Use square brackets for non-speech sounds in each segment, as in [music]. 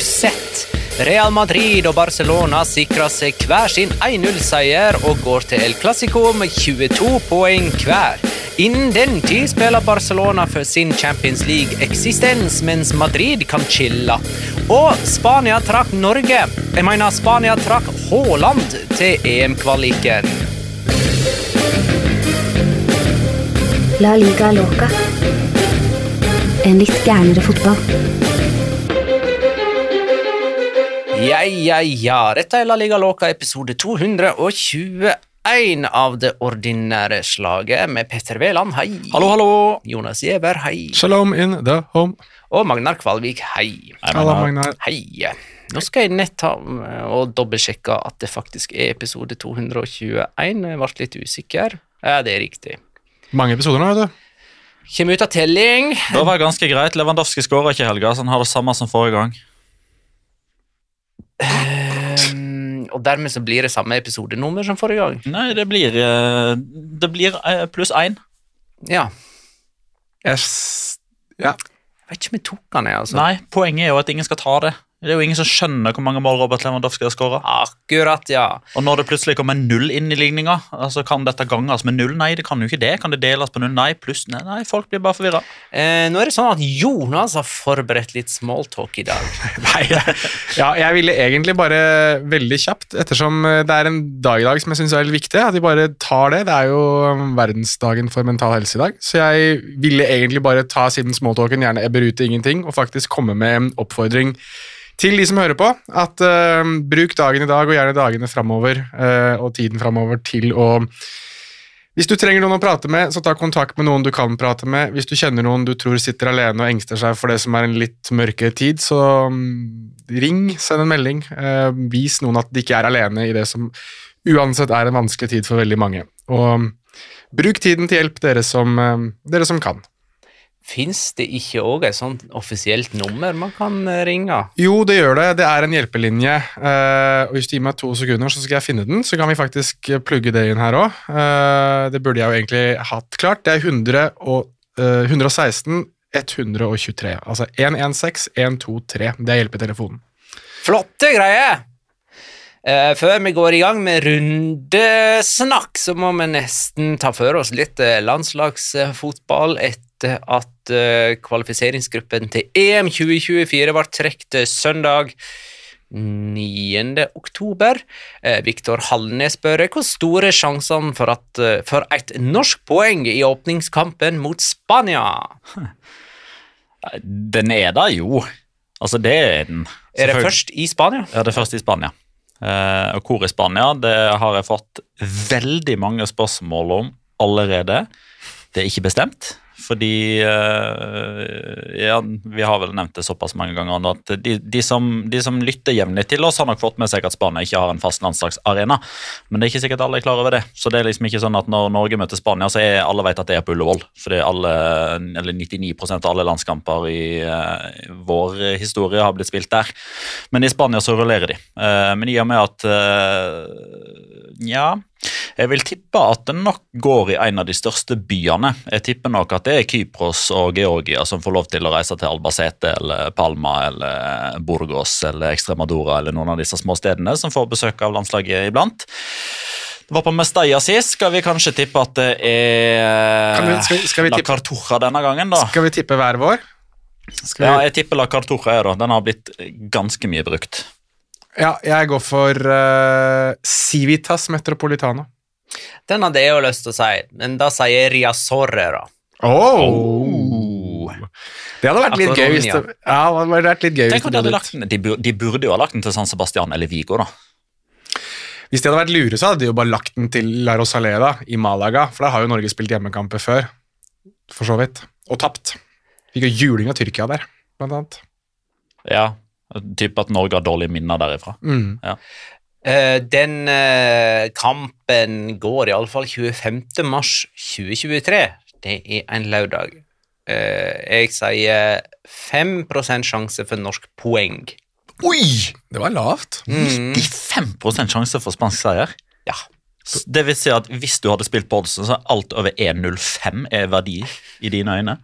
Sett? Real Madrid og Barcelona sikrer seg hver sin 1-0-seier og går til El Clásico med 22 poeng hver. Innen den tid spiller Barcelona for sin Champions League-eksistens, mens Madrid kan chille. Og Spania trakk Norge. Jeg mener Spania trakk Haaland til EM-kvaliken. La liga loca. En litt gærnere fotball. Ja, ja, ja. Dette er La Liga Låka, episode 221 av det ordinære slaget med Petter Wæland, hei. Hallo, hallo! Jonas Giæver, hei. Shalom in the home. Og Magnar Kvalvik, hei. Hallo, Magnar. Hei. Nå skal jeg nett ta og dobbeltsjekke at det faktisk er episode 221. Jeg ble litt usikker. Ja, det er riktig. Mange episoder nå, vet du. Kommer ut av telling. Det var ganske greit. Lewandowski skåra ikke i helga, så han har det samme som forrige gang. Ehm, og dermed så blir det samme episodenummer som forrige gang. Nei, det blir, eh, det blir eh, pluss én. Ja. Yes. Ja. Jeg vet ikke om jeg tok den, jeg, altså. Nei, poenget er jo at ingen skal ta det. Det er jo ingen som skjønner hvor mange mål Robert Lewandowski har skåra. Akkurat, ja. Og når det plutselig kommer null inn i ligninga, altså kan dette ganges med null? Nei, det kan jo ikke det. Kan det deles på null? Nei, pluss nei, nei, folk blir bare forvirra. Eh, nå er det sånn at Jonas har forberedt litt smalltalk i dag. [laughs] Nei, ja, jeg ville egentlig bare veldig kjapt, ettersom det er en dag i dag som jeg syns er veldig viktig, at vi bare tar det. Det er jo um, verdensdagen for mental helse i dag, så jeg ville egentlig bare ta siden smalltalken gjerne ebber ut i ingenting, og faktisk komme med en oppfordring til de som hører på, at uh, bruk dagen i dag, og gjerne dagene framover, uh, og tiden framover, til å Hvis du trenger noen å prate med, så ta kontakt med noen du kan prate med. Hvis du kjenner noen du tror sitter alene og engster seg for det som er en litt mørkere tid, så um, ring, send en melding. Uh, vis noen at de ikke er alene i det som uansett er en vanskelig tid for veldig mange. Og bruk tiden til hjelp, dere som, uh, dere som kan. Fins det ikke òg et sånt offisielt nummer man kan eh, ringe? Jo, det gjør det. Det er en hjelpelinje. eh, og Hvis du gir meg to sekunder, så skal jeg finne den. Så kan vi faktisk eh, plugge det inn her òg. det burde jeg jo egentlig hatt klart. Det er 100 og, eh, 116 123. Altså 116 123. Det er hjelpetelefonen. Flotte greier! Før vi går i gang med rundesnakk, så må vi nesten ta for oss litt landslagsfotball. landslagsfotball etter at eh, kvalifiseringsgruppen til EM 2024 ble trukket søndag. 9. oktober. Eh, Viktor Hallnes spør hvor store sjansene for, at, eh, for et norsk poeng i åpningskampen mot Spania? [laughs] Den er der jo. Altså, det er den. Er det først i Spania? Ja, det er først i Spania. Og hvor i Spania, det har jeg fått veldig mange spørsmål om allerede. Det er ikke bestemt, fordi eh, ja, Vi har vel nevnt det såpass mange ganger nå at de, de, som, de som lytter jevnlig til oss, har nok fått med seg at Spania ikke har en fast landslagsarena. Men det er ikke sikkert alle er klar over det. Så det er liksom ikke sånn at når Norge møter Spania, så er alle vet at det er på Ullevål. Fordi alle, eller 99% av alle landskamper i eh, vår historie har blitt spilt der. Men i Spania så rullerer de. Eh, men i og med at Ja, jeg vil tippe at det nok går i en av de største byene. Jeg tipper nok at det er Kypros og Georgia som får lov til å reise til Albacete eller Palma eller Burgos eller Extremadura eller noen av disse små stedene som får besøk av landslaget iblant. Det var på Mestalla sist. Skal vi kanskje tippe at det er vi- skal skal vi La Cartuja denne gangen, da? Skal vi tippe hver vår? Skal Ja, jeg tipper La Cartuja jeg, da. Den har blitt ganske mye brukt. Ja, jeg går for uh, Civitas Metropolitana. Den hadde jeg jo lyst til å si, men da sier jeg Riazorre, da. Oh. Det hadde vært litt gøy hvis det, ja, det hadde vært litt gøy Tenk om det de, hadde lagt den, de, de burde jo ha lagt den til San Sebastian eller Vigo, da. Hvis de hadde vært lure, så hadde de jo bare lagt den til La Rosaleda i Malaga, for der har jo Norge spilt hjemmekamper før, for så vidt, og tapt. Fikk jo juling av Tyrkia der, blant annet. Ja, Typ at Norge har dårlige minner derifra. Mm. Eh, den uh, kampen går iallfall 25. mars 2023. Det er en lørdag. Uh, jeg sier 5 sjanse for norsk poeng. Oi! Det var lavt. Mm. 95 sjanse for spansk seier. Ja. Det vil si at hvis du hadde spilt på oddsen, så er alt over 1,05 er verdi i dine øyne.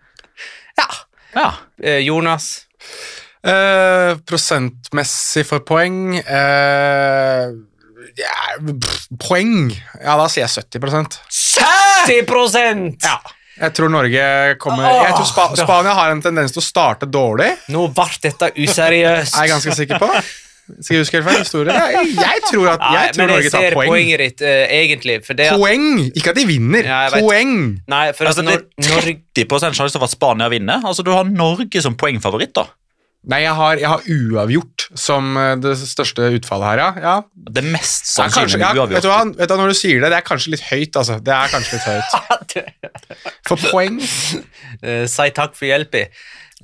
ja. Ja. Jonas? Eh, prosentmessig for poeng eh, ja, pff, Poeng? Ja, da sier jeg 70 70 Ja. Jeg tror Norge kommer Jeg tror Spa Spania har en tendens til å starte dårlig. Nå ble dette useriøst. Er jeg ganske sikker på. Skal jeg huske helt feil historie? Jeg, jeg tror at Nei, jeg tror men jeg Norge tar poeng. poenget ditt, uh, egentlig. For det at, Poeng! Ikke at de vinner. Ja, poeng! nei, for Altså, at det er 30 sjanse for at Spania vinner. Altså, Du har Norge som poengfavoritt. da. Nei, jeg har, jeg har uavgjort som eh, det største utfallet her, ja. ja. Det mest sannsynlige ja uavgjort. vet, du hva, vet du Når du sier det, det er kanskje litt høyt, altså. Det er kanskje litt høyt. [laughs] For poeng Eh, Si takk for hjelpa.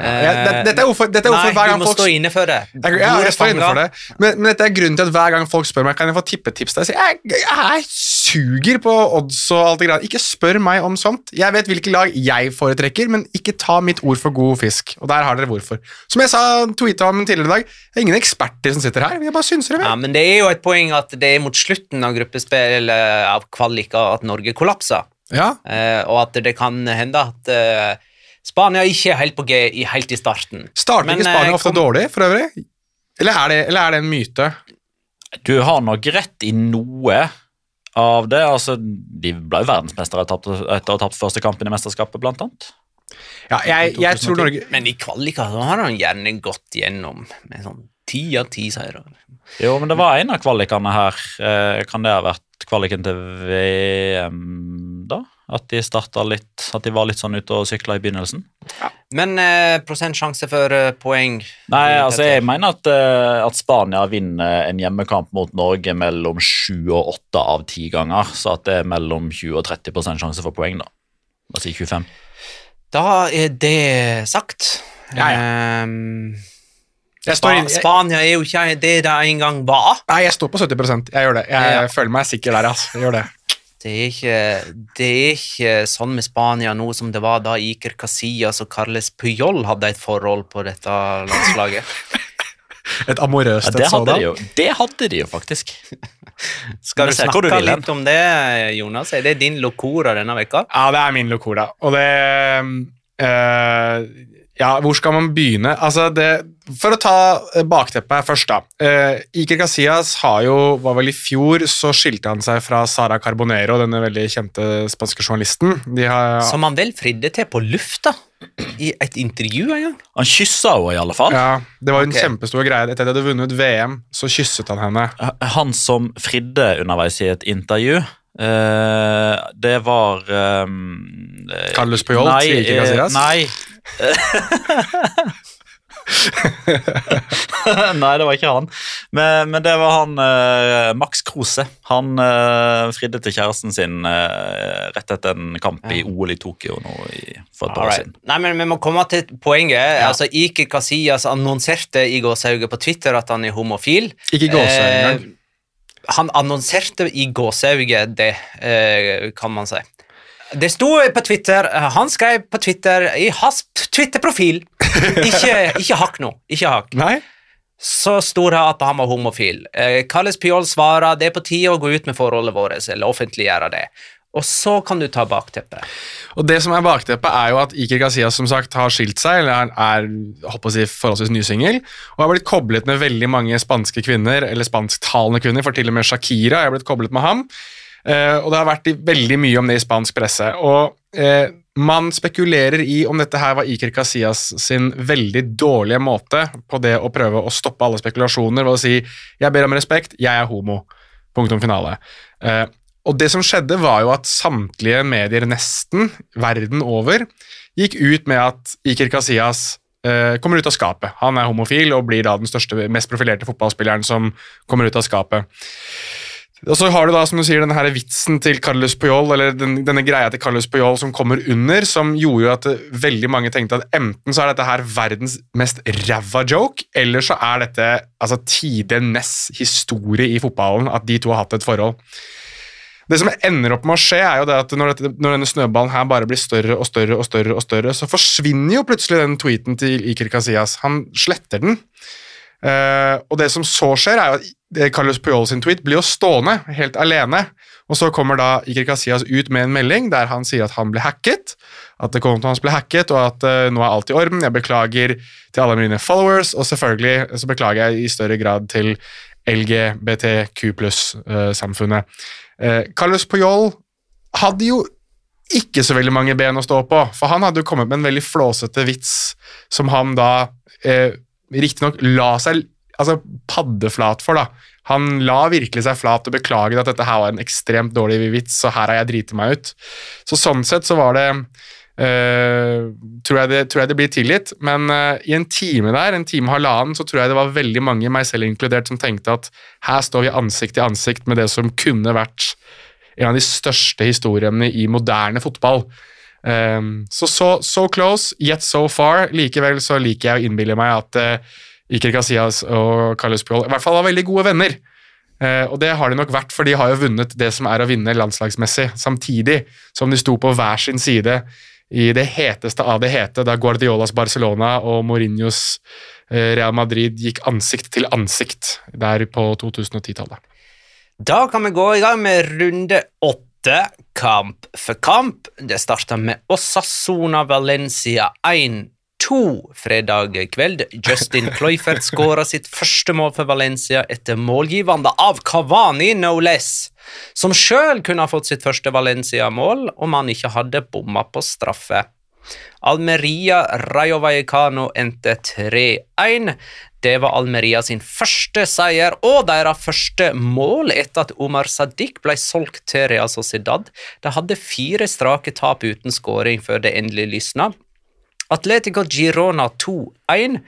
Ja, Dette er hvorfor, dette er Nei, du må folk stå inne for det. Jeg, ja, jeg står inne for det. Men, men dette er grunnen til at hver gang folk spør meg Kan jeg få tippetips, der, jeg sier jeg, jeg suger på odds og alt det greia. Ikke spør meg om sånt. Jeg vet hvilke lag jeg foretrekker, men ikke ta mitt ord for god fisk. Og der har dere hvorfor. Som jeg sa, tweeta om tidligere i dag, det er ingen eksperter som sitter her. Jeg bare synser det. Ja, men det er jo et poeng at det er mot slutten av gruppespill eh, av kvaliker at Norge kollapser. Ja. Uh, og at det kan hende at eh, Spania ikke er helt på G i, helt i starten. Starter Men, ikke Spania eh, ofte kom- dårlig, for øvrig? Eller er, det, eller er det en myte? Du har nok rett i noe av det. Altså, De ble jo verdensmestere etter etter å ha tapt første kampen i mesterskapet, blant annet. Ja, jeg, jeg tror Norge Men i kvalika har han gjerne gått gjennom med sånn ti av ti seire. Jo, men det var en av kvalikene her. Eh, kan det ha vært kvaliken til VM, da? At de litt At de var litt sånn ute og sykla i begynnelsen? Men eh, prosentsjanse for eh, poeng Nei, altså jeg mener at, eh, at Spania vinner en hjemmekamp mot Norge mellom 7 og 8 av 10 ganger. Så at det er mellom 20 og 30 sjanse for poeng, da. Altså i 25. Da er det sagt. Ja, Ehm, jeg Spa står inn, jeg, Spania er jo ikke det det en gang var. Nei, jeg står på 70% Jeg gjør det. Jeg Ja. føler meg sikker der, altså. Jeg gjør det. Det er, ikke, det er ikke sånn med Spania nå som det var da Iker Casillas og Carles Puyol hadde et forhold på dette landslaget. [laughs] Et amorøst Ja, et sådan. de det hadde de jo faktisk. Skal du snakke du vil litt om det, Jonas? Er det din locora denne veka? Ja, det er min locora. Og det eh, Ja, hvor skal man begynne? Altså, det For å ta eh, bakteppet her først, da. Eh, Iker Casillas har jo Var vel i fjor, så skilte han seg fra Sara Carbonero, denne veldig kjente spanske journalisten. De har Som han vel fridde til på lufta? i et intervju en gang? Han kyssa henne i alle fall. Ja, Det var en Ok. kjempestor greie. Etter at de hadde vunnet VM, så kysset han henne. Han som fridde underveis i et intervju, eh, det var um, Carlos Puyol, sier ikke eh, Casillas? Nei. [laughs] Nei, det var ikke han. Men, men det var han uh, Max Krose. Han uh, fridde til kjæresten sin uh, rett etter en kamp i OL i Tokyo nå i, for et par år siden. Nei, men Vi må komme til poenget. Altså, Ike Casillas annonserte i gåsehauget på Twitter at han er homofil. Ikke gåsehud engang. Eh, han annonserte i gåsehauget det, eh, kan man si. Det sto på Twitter Han skrev på Twitter i hans Twitter-profil [laughs] Ikke, ikke hakk nå. Ikke hakk. Nei? Så sto det at han var homofil. Eh, Carles Piol svarer det er på tide å gå ut med forholdet vårt, eller offentliggjøre det. Og så kan du ta bakteppet. Og det som er bakteppet, er jo at Iker Casillas som sagt har skilt seg, eller er, er håper å si, forholdsvis nysingel, og har blitt koblet med veldig mange spanske kvinner, eller spansktalende kvinner, for til og med Shakira er blitt koblet med ham. Eh, og det har vært veldig mye om det i spansk presse. Og eh, man spekulerer i om dette her var Iker Casillas sin veldig dårlige måte på det å prøve å stoppe alle spekulasjoner ved å si 'jeg ber om respekt, jeg er homo'. Punktum finale. Eh, og det som skjedde, var jo at samtlige medier, nesten verden over, gikk ut med at Iker Casillas eh, kommer ut av skapet. Han er homofil og blir da den største, mest profilerte fotballspilleren som kommer ut av skapet. Og så har du da, som du sier, denne her vitsen til Carlos Puyol, eller den, denne greia til Carlos Puyol som kommer under, som gjorde jo at eh, veldig mange tenkte at enten så er dette her verdens mest ræva joke, eller så er dette altså tidenes historie i fotballen, at de to har hatt et forhold. Det som ender opp med å skje, er jo det at når, dette, når denne snøballen her bare blir større og større, og større, og større, så forsvinner jo plutselig den tweeten til Iker Casillas. Han sletter den. Uh, og det som så skjer, er jo at Carlos Puyol sin tweet blir jo stående helt alene. Og så kommer da Iker Casillas ut med en melding der han sier at han ble hacket, at kontoen hans ble hacket, og at uh, nå er alt i orden. Jeg beklager til alle mine followers, og selvfølgelig så beklager jeg i større grad til LGBTQ pluss-samfunnet. Eh, Carlos Puyol hadde jo ikke så veldig mange ben å stå på, for han hadde jo kommet med en veldig flåsete vits som han da eh, riktignok la seg altså paddeflat for. da. Han la virkelig seg flat og beklaget at dette her var en ekstremt dårlig vits, så her har jeg driti meg ut. Så sånn sett så var det eh, tror, jeg det tror jeg det blir tilgitt, men uh, i en time der, en time halvannen, så tror jeg det var veldig mange, meg selv inkludert, som tenkte at her står vi ansikt til ansikt med det som kunne vært en av de største historiene i moderne fotball. Um, så, så so close, yet so far. Likevel så liker jeg å innbille meg at uh, Iker Casillas og Carlos Puyol i hvert fall var veldig gode venner. Uh, og det har de nok vært, for de har jo vunnet det som er å vinne landslagsmessig, samtidig som de sto på hver sin side i det heteste av det hete, da Guardiolas Barcelona og Mourinhos uh, Real Madrid gikk ansikt til ansikt der på 2010-tallet. Da kan vi gå i gang med runde åtte, kamp for kamp. Det starter med Osasona Valencia 1-2 fredag kveld. Justin Cloyfert [laughs] skåra sitt første mål for Valencia etter målgivende av Cavani, no less, som sjøl kunne ha fått sitt første Valencia-mål om han ikke hadde bomma på straffe. Almeria Rayo Vallecano endte 3-1. Det var Almeria sin første seier og deres første mål etter at Omar Sadiq ble solgt til Real Sociedad. De hadde fire strake tap uten skåring før det endelig lysna. Atletico Girona 2-1.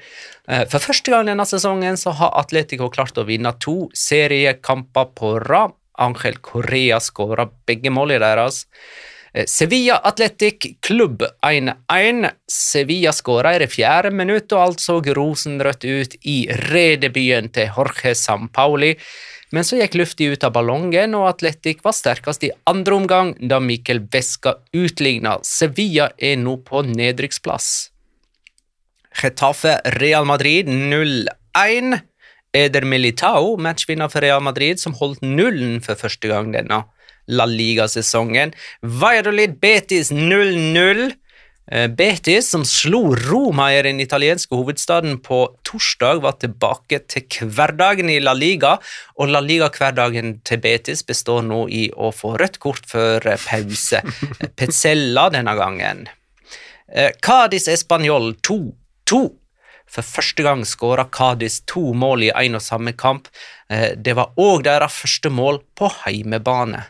Eh, For første gang denne sesongen så har Atletico klart å vinne to seriekamper på rad. Angel Correa skåra begge målene deres. Eh, Sevilla Atletic Klubb 1-1. Sevilla skåra i det fjerde minutt, og alt så rosenrødt ut i redebyen til Jorge Sampaoli. Men så gikk lufta ut av ballongen, og Atletic var sterkest i andre omgang, da Mikkel Veska utligna. Sevilla er nå på nedrykksplass. Getafe Real Madrid 0-1. Eder Militao, matchvinner for Real Madrid, som holdt nullen for første gang denne La Liga-sesongen. Valladolid Betis 0-0. Eh, Betis, som slo Roma i den italienske hovedstaden på torsdag, var tilbake til hverdagen i La Liga, og La Liga-hverdagen til Betis består nå i å få rødt kort før pause. Pezzella denne gangen. Eh, Cádiz Español 2-2. For første gang skåra Cádiz to mål i én og samme kamp. Eh, Det var òg deres første mål på heimebane.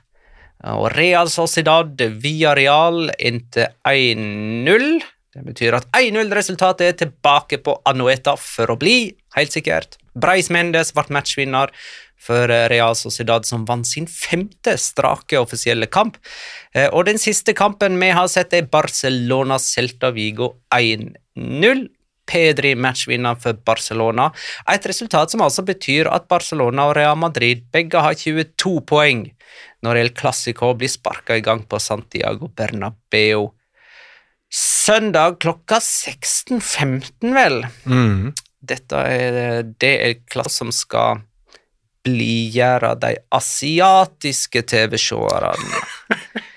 Og Real Sociedad via Real inntil 1-0. Det betyr at 1-0-resultatet er tilbake på Anueta for å bli, helt sikkert. Breis Mendes ble matchvinner for Real Sociedad, som vant sin femte strake offisielle kamp. Eh, Og den siste kampen vi har sett, er Barcelona Celta Vigo 1-0. Pedri matchvinner for Barcelona. Et resultat som altså betyr at Barcelona og Real Madrid begge har 22 poeng når El Clásico blir sparka i gang på Santiago Bernabeu. Søndag klokka 16.15, vel. Mm. Dette er det El Clásico som skal blidgjøre de asiatiske TV-seerne. [laughs]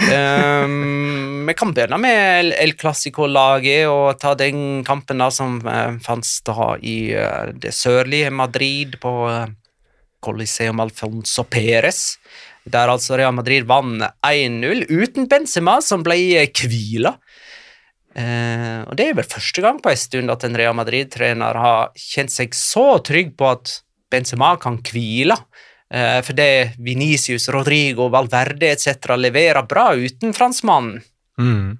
Um, vi kan begynne med El, Clásico-laget og ta den kampen da som uh, fantes da i uh, det sørlige Madrid på uh, Coliseum Alfonso Perez, der altså Real Madrid vant 1-0 uten Benzema, som ble hvila. Uh, og Det er vel første gang på en stund at en Real Madrid-trener har kjent seg så trygg på at Benzema kan hvile. Eh, for det Venicius, Rodrigo, Valverde etc. leverer bra uten franskmannen. Mm.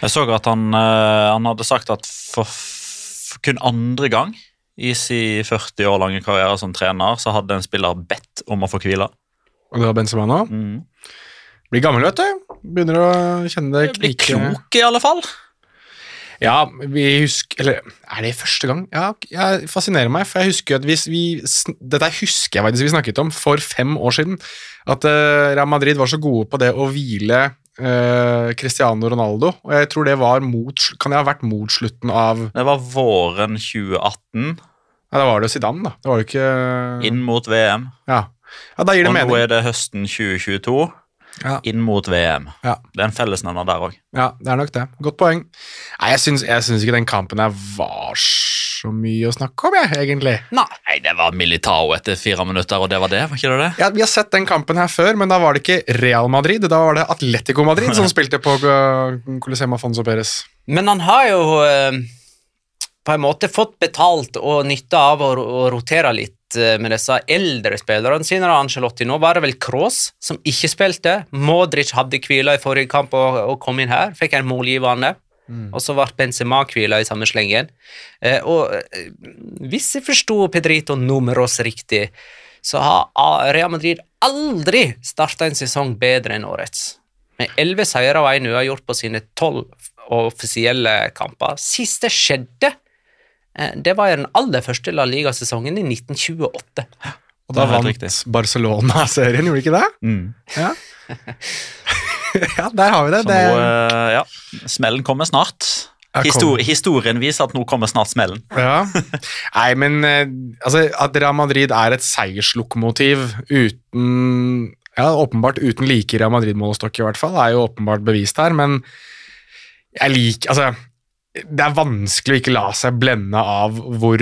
Jeg så at han, eh, han hadde sagt at for, for kun andre gang i sin 40 år lange karriere som trener, så hadde en spiller bedt om å få hvile. Og det var Benzema nå. Blir gammel, vet du. Begynner å kjenne det Blir klok, i alle fall. Ja, vi husker Eller er det første gang? Ja, jeg fascinerer meg, for jeg husker at hvis vi Dette husker jeg faktisk vi snakket om for fem år siden. At uh, Real Madrid var så gode på det å hvile uh, Cristiano Ronaldo. Og jeg tror det var mot Kan det ha vært mot slutten av Det var våren 2018, Ja, da var det jo Zidane, da. Det var jo ikke inn mot VM. Ja, ja da gir det Og nå er det høsten 2022, Ja. inn mot VM. Ja. Det er en fellesnevner der òg. Ja, det er nok det. Godt poeng. Nei, jeg syns, jeg syns ikke den kampen her var så mye å snakke om, jeg, egentlig. Nei. Det var Militao etter fire minutter, og det var det? var ikke det det? Ja, Vi har sett den kampen her før, men da var det ikke Real Madrid, da var det Atletico Madrid som [laughs] spilte på Colisema Fonso Perez. Men han har jo eh, på en måte fått betalt og nytte av å, rotere litt eh, med disse eldre spillerne sine. da, Ancelotti. Nå var det vel Cross som ikke spilte. Modric hadde hvile i forrige kamp og, og kom inn her. Fikk en målgivende. Og så ble Benzema hvila i samme slengen. Eh, og eh, hvis jeg forsto Pedrito Numeros riktig, så har Real Madrid aldri starta en sesong bedre enn årets. Med elleve seire og én uavgjort på sine tolv offisielle kamper. Siste skjedde, eh, det var den aller første La Liga-sesongen i 1928. Og da vant. Barcelona-serien, gjorde de ikke det? Mm. Ja. [laughs] ja, der har vi det. Så det nå, eh, ja, smellen kommer snart. Histori historien viser at nå kommer snart smellen. Ja. Nei, men eh, altså, at Real Madrid er et seierslokomotiv uten Ja, åpenbart uten like Real Madrid-målestokk, i hvert fall, er jo åpenbart bevist her, men jeg liker Altså, det er vanskelig å ikke la seg blende av hvor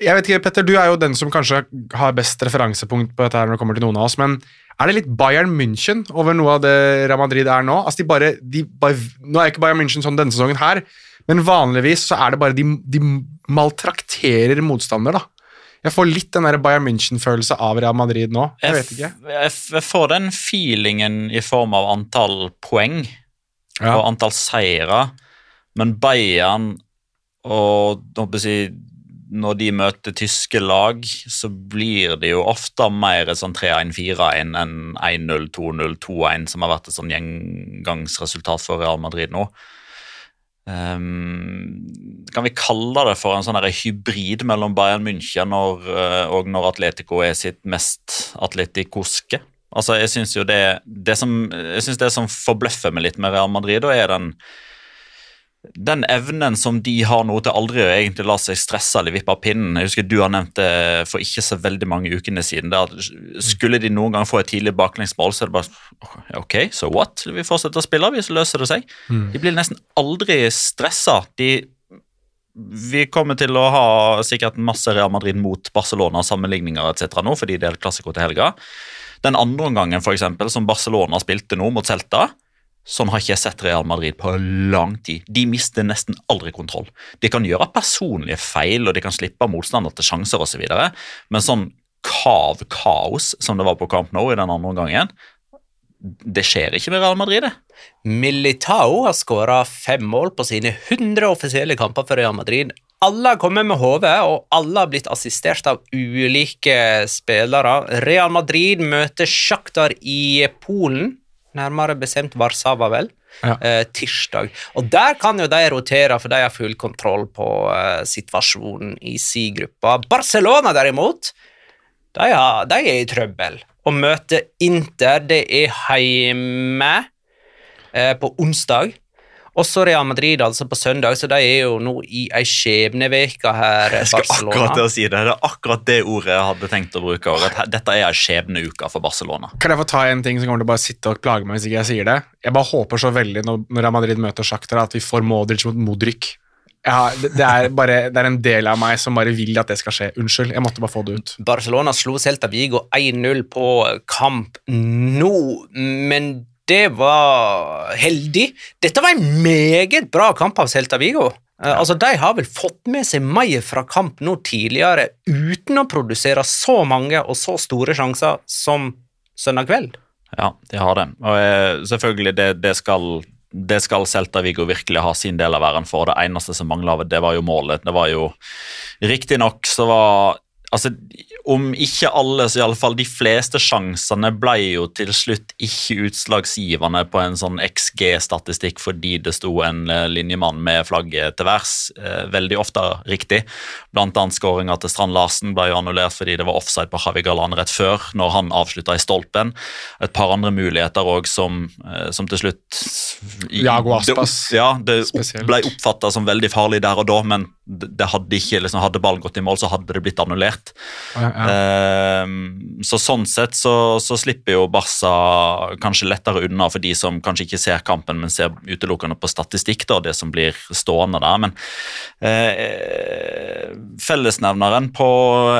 Jeg vet ikke, Petter, du er jo den som kanskje har best referansepunkt på dette her når det kommer til noen av oss, men er det litt Bayern München over noe av det Real Madrid er nå? Altså, de bare, de bare, nå er ikke Bayern München sånn denne sesongen her, men vanligvis så er det bare de, de maltrakterer motstander, da. Jeg får litt den der Bayern München-følelse av Real Madrid nå. Jeg vet ikke. Jeg, jeg får den feelingen i form av antall poeng Ja. og antall seire, men Bayern og jeg, når de møter tyske lag, så blir det jo ofte mer sånn 3-1-4-1 enn 1-0, 2-0, 2-1, som har vært et sånn gjengangsresultat for Real Madrid nå. Um, kan vi kalle det for en sånn hybrid mellom Bayern München og, eh, og når Atletico er sitt mest atleticoske? Altså, jeg syns jo det, det som, jeg synes det som forbløffer meg litt med Real Madrid, da er den den evnen som de har nå til aldri å egentlig la seg stresse eller vippe av pinnen. Jeg husker Du har nevnt det for ikke så veldig mange ukene siden. at Skulle de noen gang få et tidlig baklengsmål, så er det bare ok, so what? Vi fortsetter å spille, vi, så løser det seg. De blir nesten aldri stressa. Vi kommer til å ha sikkert masse Real Madrid mot Barcelona sammenligninger etc. nå, fordi det er klassiko til helga. Den andre omgangen, eksempel, som Barcelona spilte nå mot Celta, Sånn har ikke jeg sett Real Madrid på lang tid. De mister nesten aldri kontroll. De kan gjøre personlige feil, og de kan slippe motstander til sjanser osv., men sånn kav kaos som det var på Camp Nou i den andre omgangen, det skjer ikke med Real Madrid, det. Militao har skåra fem mål på sine 100 offisielle kamper for Real Madrid. Alle har kommet med hodet, og alle har blitt assistert av ulike spillere. Real Madrid møter Sjaktar i Polen, nærmere bestemt Warszawa, vel, Ja. eh, tirsdag. Og der kan jo de rotere, for de har full kontroll på eh, situasjonen i si gruppa. Barcelona, derimot, de, har, de er i trøbbel. Å møte Inter, det er hjemme eh, på onsdag. Også Real Madrid altså på søndag, så de er jo nå i ei skjebneveke her, Jeg skal Barcelona. akkurat til å si det. Det er akkurat det ordet jeg hadde tenkt å bruke. og At dette er en skjebneuke for Barcelona. Kan jeg få ta en ting som kommer til å bare sitte og plage meg hvis ikke jeg sier det? Jeg bare håper så veldig når Real Madrid møter Shakhtar at vi får Modric mot Modric. Ja, det, det, er bare, det er en del av meg som bare vil at det skal skje. Unnskyld, jeg måtte bare få det ut. Barcelona slo Celta Vigo 1-0 på kamp nå, men det var heldig. Dette var en meget bra kamp av Celta Vigo. Ja. Altså, De har vel fått med seg mer fra kamp nå tidligere uten å produsere så mange og så store sjanser som søndag kveld. Ja, de har det. Og eh, selvfølgelig, det, det skal det skal Celta Vigo virkelig ha sin del av æren for. Det eneste som mangla, det var jo målet. Det var jo Riktignok så var Altså, om ikke alle, så iallfall de fleste sjansene ble jo til slutt ikke utslagsgivende på en sånn XG-statistikk fordi det sto en eh, linjemann med flagget til værs. Eh, veldig ofte riktig. Blant annet skåringa til Strand Larsen ble jo annullert fordi det var offside på Havi Galan rett før, når han avslutta i stolpen. Et par andre muligheter òg som, eh, som til slutt Jago Aspas. Det, ja, det Spesielt. ble oppfatta som veldig farlig der og da, men det, det hadde ikke, liksom, hadde ballen gått i mål, så hadde det blitt annullert. Ja, ja. Ehm, så sånn sett så, så slipper jo Barca kanskje lettere unna for de som kanskje ikke ser kampen, men ser utelukkende på statistikk, da, det som blir stående der. Men eh, fellesnevneren på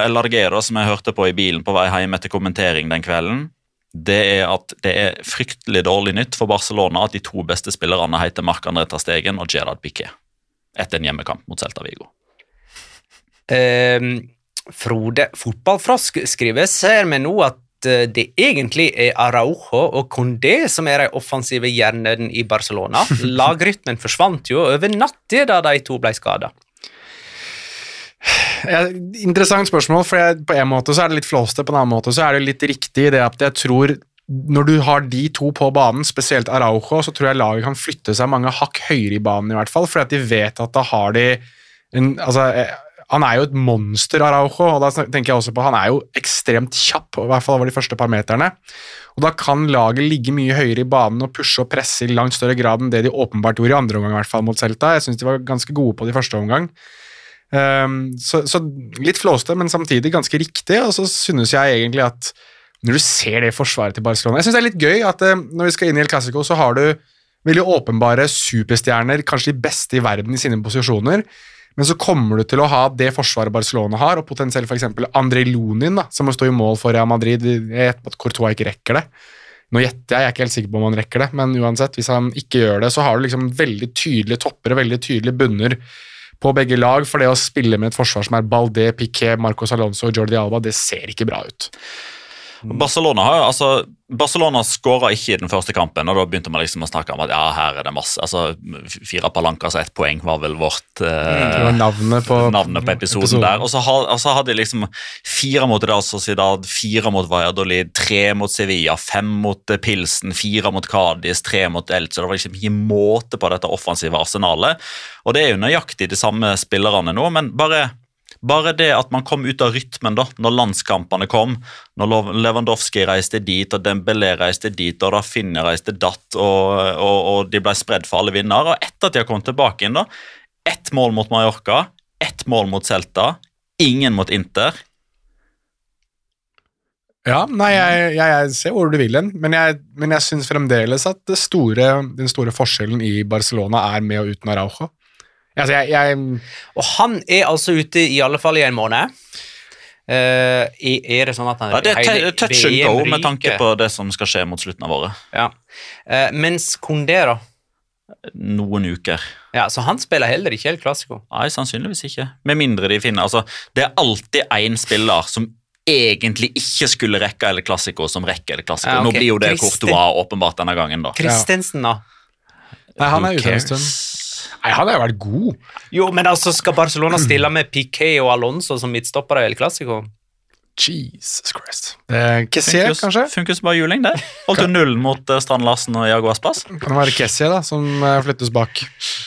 LRG, da, som jeg hørte på i bilen på vei hjem etter kommentering den kvelden, det er at det er fryktelig dårlig nytt for Barcelona at de to beste spillerne heter Marc-André Tastegen og Gerard Piquet etter en hjemmekamp mot Celta Vigo. Ehm, Frode Fotballfrosk skriver ser vi nå at eh, det egentlig er Araujo og Condé som er de offensive hjernene i Barcelona. [laughs] Lagrytmen forsvant jo over natta da de to ble skada. Ja, interessant spørsmål, for jeg, på en måte så er det litt flåste, på en annen måte så er det litt riktig i det at jeg tror når du har de to på banen, spesielt Araujo, så tror jeg laget kan flytte seg mange hakk høyere i banen, i hvert fall, fordi at de vet at da har de en, altså, eh, Han er jo et monster, Araujo, og da tenker jeg også på han er jo ekstremt kjapp, i hvert fall over de første par meterne. Og Da kan laget ligge mye høyere i banen og pushe og presse i langt større grad enn det de åpenbart gjorde i andre omgang, i hvert fall mot Celta. Jeg syns de var ganske gode på det i første omgang. Um, så, så litt flåste, men samtidig ganske riktig. Og så synes jeg egentlig at når du ser det forsvaret til Barcelona Jeg synes det er litt gøy at eh, når vi skal inn i El Clásico, så har du veldig åpenbare superstjerner, kanskje de beste i verden i sine posisjoner. Men så kommer du til å ha det forsvaret Barcelona har, og potensielt f.eks. André Lunin, da, som må stå i mål for Real Madrid. Jeg gjetter at Courtois ikke rekker det. Nå gjetter jeg, jeg er ikke helt sikker på om han rekker det, men uansett, hvis han ikke gjør det, så har du liksom veldig tydelige topper og veldig tydelige bunner på begge lag, for det å spille med et forsvar som er Balde, Piquet, Marcos Alonso og Jordi Alba, det ser ikke bra ut. Barcelona har altså, Barcelona skåra ikke i den første kampen, og da begynte man liksom å snakke om at ja, her er det masse altså, Fire palanker, så ett poeng var vel vårt eh, var navnet på, navnet på episoden, der. Og så, og så hadde de liksom fire mot Real Sociedad, fire mot Valladolid, tre mot Sevilla, fem mot eh, Pilsen, fire mot Cádiz, tre mot Elche. Det var liksom ikke måte på dette offensive arsenalet. Og det er jo nøyaktig de samme spillerne nå, men bare bare det at man kom ut av rytmen da, når landskampene kom, når Lewandowski reiste dit, og Dembélé reiste dit, og Rafinha reiste datt, og, og, og de ble spredd for alle vinnere. Og etter at de har kommet tilbake inn, da, ett mål mot Mallorca, ett mål mot Celta, ingen mot Inter. Ja, nei, jeg, jeg, jeg ser hvor du vil hen, men jeg, men jeg syns fremdeles at store, den store forskjellen i Barcelona er med og uten Araujo. Altså, jeg, jeg, Og han er altså ute i alle fall i en måned. Uh, er det sånn at han Ja, det er touch and go med tanke på det som skal skje mot slutten av året. Ja. Uh, mens Kondé, da? Noen uker. Ja, Så han spiller heller ikke helt klassiko? Nei, sannsynligvis ikke. Med mindre de finner altså, Det er alltid én spiller som egentlig ikke skulle rekke eller klassiko, som rekker eller klassiko. Ja, okay. Nå blir jo det Christi- Courtois åpenbart denne gangen, da. Christensen, da? Nei, han er ute en stund. Nei, han har jo vært god. Jo, men altså, skal Barcelona stille med Piqué og Alonso som midtstoppere i El Clásico? Jesus Christ. Eh, Kessie, Funker kanskje? Funker som bare juling, det. Holdt jo nullen mot eh, Strand Larsen og Jago Aspas. Kan det være Kessie da, som eh, flyttes bak.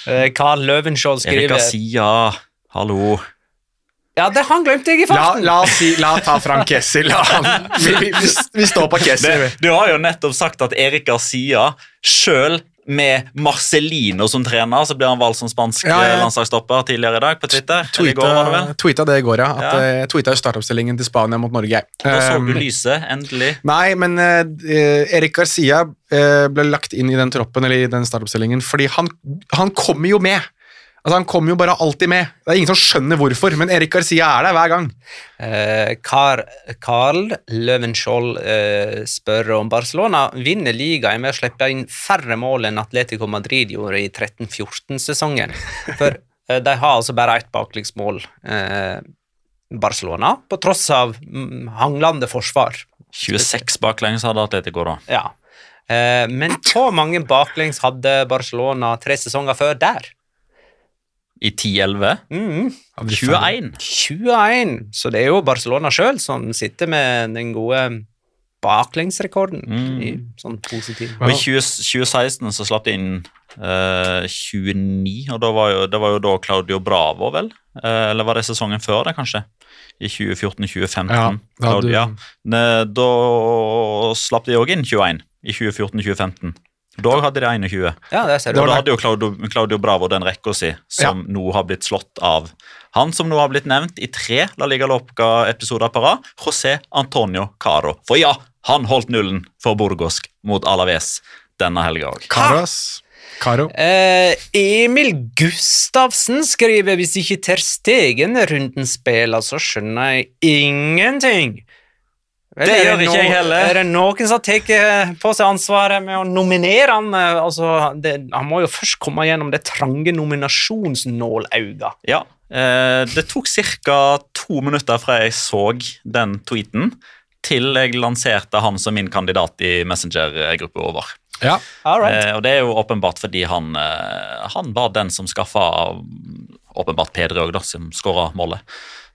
Eh, Carl Løvenskiold Erik skriver Garcia, hallo. Ja, det han glemte jeg i farten! la, la, si, la ta fram Kessie. La han. [laughs] Vi, vi, vi, vi står på Kessie. Du har jo nettopp sagt at Erik Garcia sjøl med Marcelino som trener, så blir han valgt som spansk Ja, ja. eh, landslagsstopper tidligere i dag på Twitter. Tweeta, det i går, ja. At, Ja. Jeg tweeta startoppstillingen til Spania mot Norge. Da så Um, du lyset, endelig. Nei, men eh, eh, Erik Garcia uh, ble lagt inn i den troppen eller i den startoppstillingen fordi han, han kommer jo med. Altså, Han kommer jo bare alltid med. Det er ingen som skjønner hvorfor, men Erik Garcia er der hver gang. Eh, Carl, Carl Løvenskiold eh, spør om Barcelona vinner ligaen med å slippe inn færre mål enn Atletico Madrid gjorde i 13-14-sesongen. For eh, de har altså bare ett baklengsmål, eh, Barcelona, på tross av mm, hanglende forsvar. 26 baklengs hadde Atletico, da. Ja. Eh, men hvor mange baklengs hadde Barcelona tre sesonger før der? I 10-11. Mm, Hadde 21. 21, så det er jo Barcelona sjøl som sitter med den gode baklengsrekorden Mm. i sånn positiv. Og I 20, 2016 så slapp de inn eh, 29, og da var jo, det var jo da Claudio Bravo, vel? Eh, eller var det sesongen før det, kanskje? I 2014-2015. Ja, da du- ja. Da slapp de òg inn 21 i 2014-2015. Da hadde de 21. Ja, det ser du. da hadde jo Claudio, Claudio Bravo den rekka si, som nå har blitt slått av han som nå har blitt nevnt i tre La Liga Loca-episoder på rad, José Antonio Caro. For ja, han holdt nullen for Burgosk mot Alaves denne helga òg. Karo. Eh, Emil Gustavsen skriver hvis ikke Ter Stegen er runden spiller, så skjønner jeg ingenting. Vel, Det gjør det ikke jeg heller. Er det noen som tar på seg ansvaret med å nominere han? Eh, Altså, det, han må jo først komme gjennom det trange nominasjonsnålauget. Ja, eh, det tok ca. to minutter fra jeg så den tweeten, til jeg lanserte han som min kandidat i Messenger-gruppa over. Ja. All right. Eh, og det er jo åpenbart fordi han, eh, han var den som skaffa åpenbart Peder òg, som skåra målet.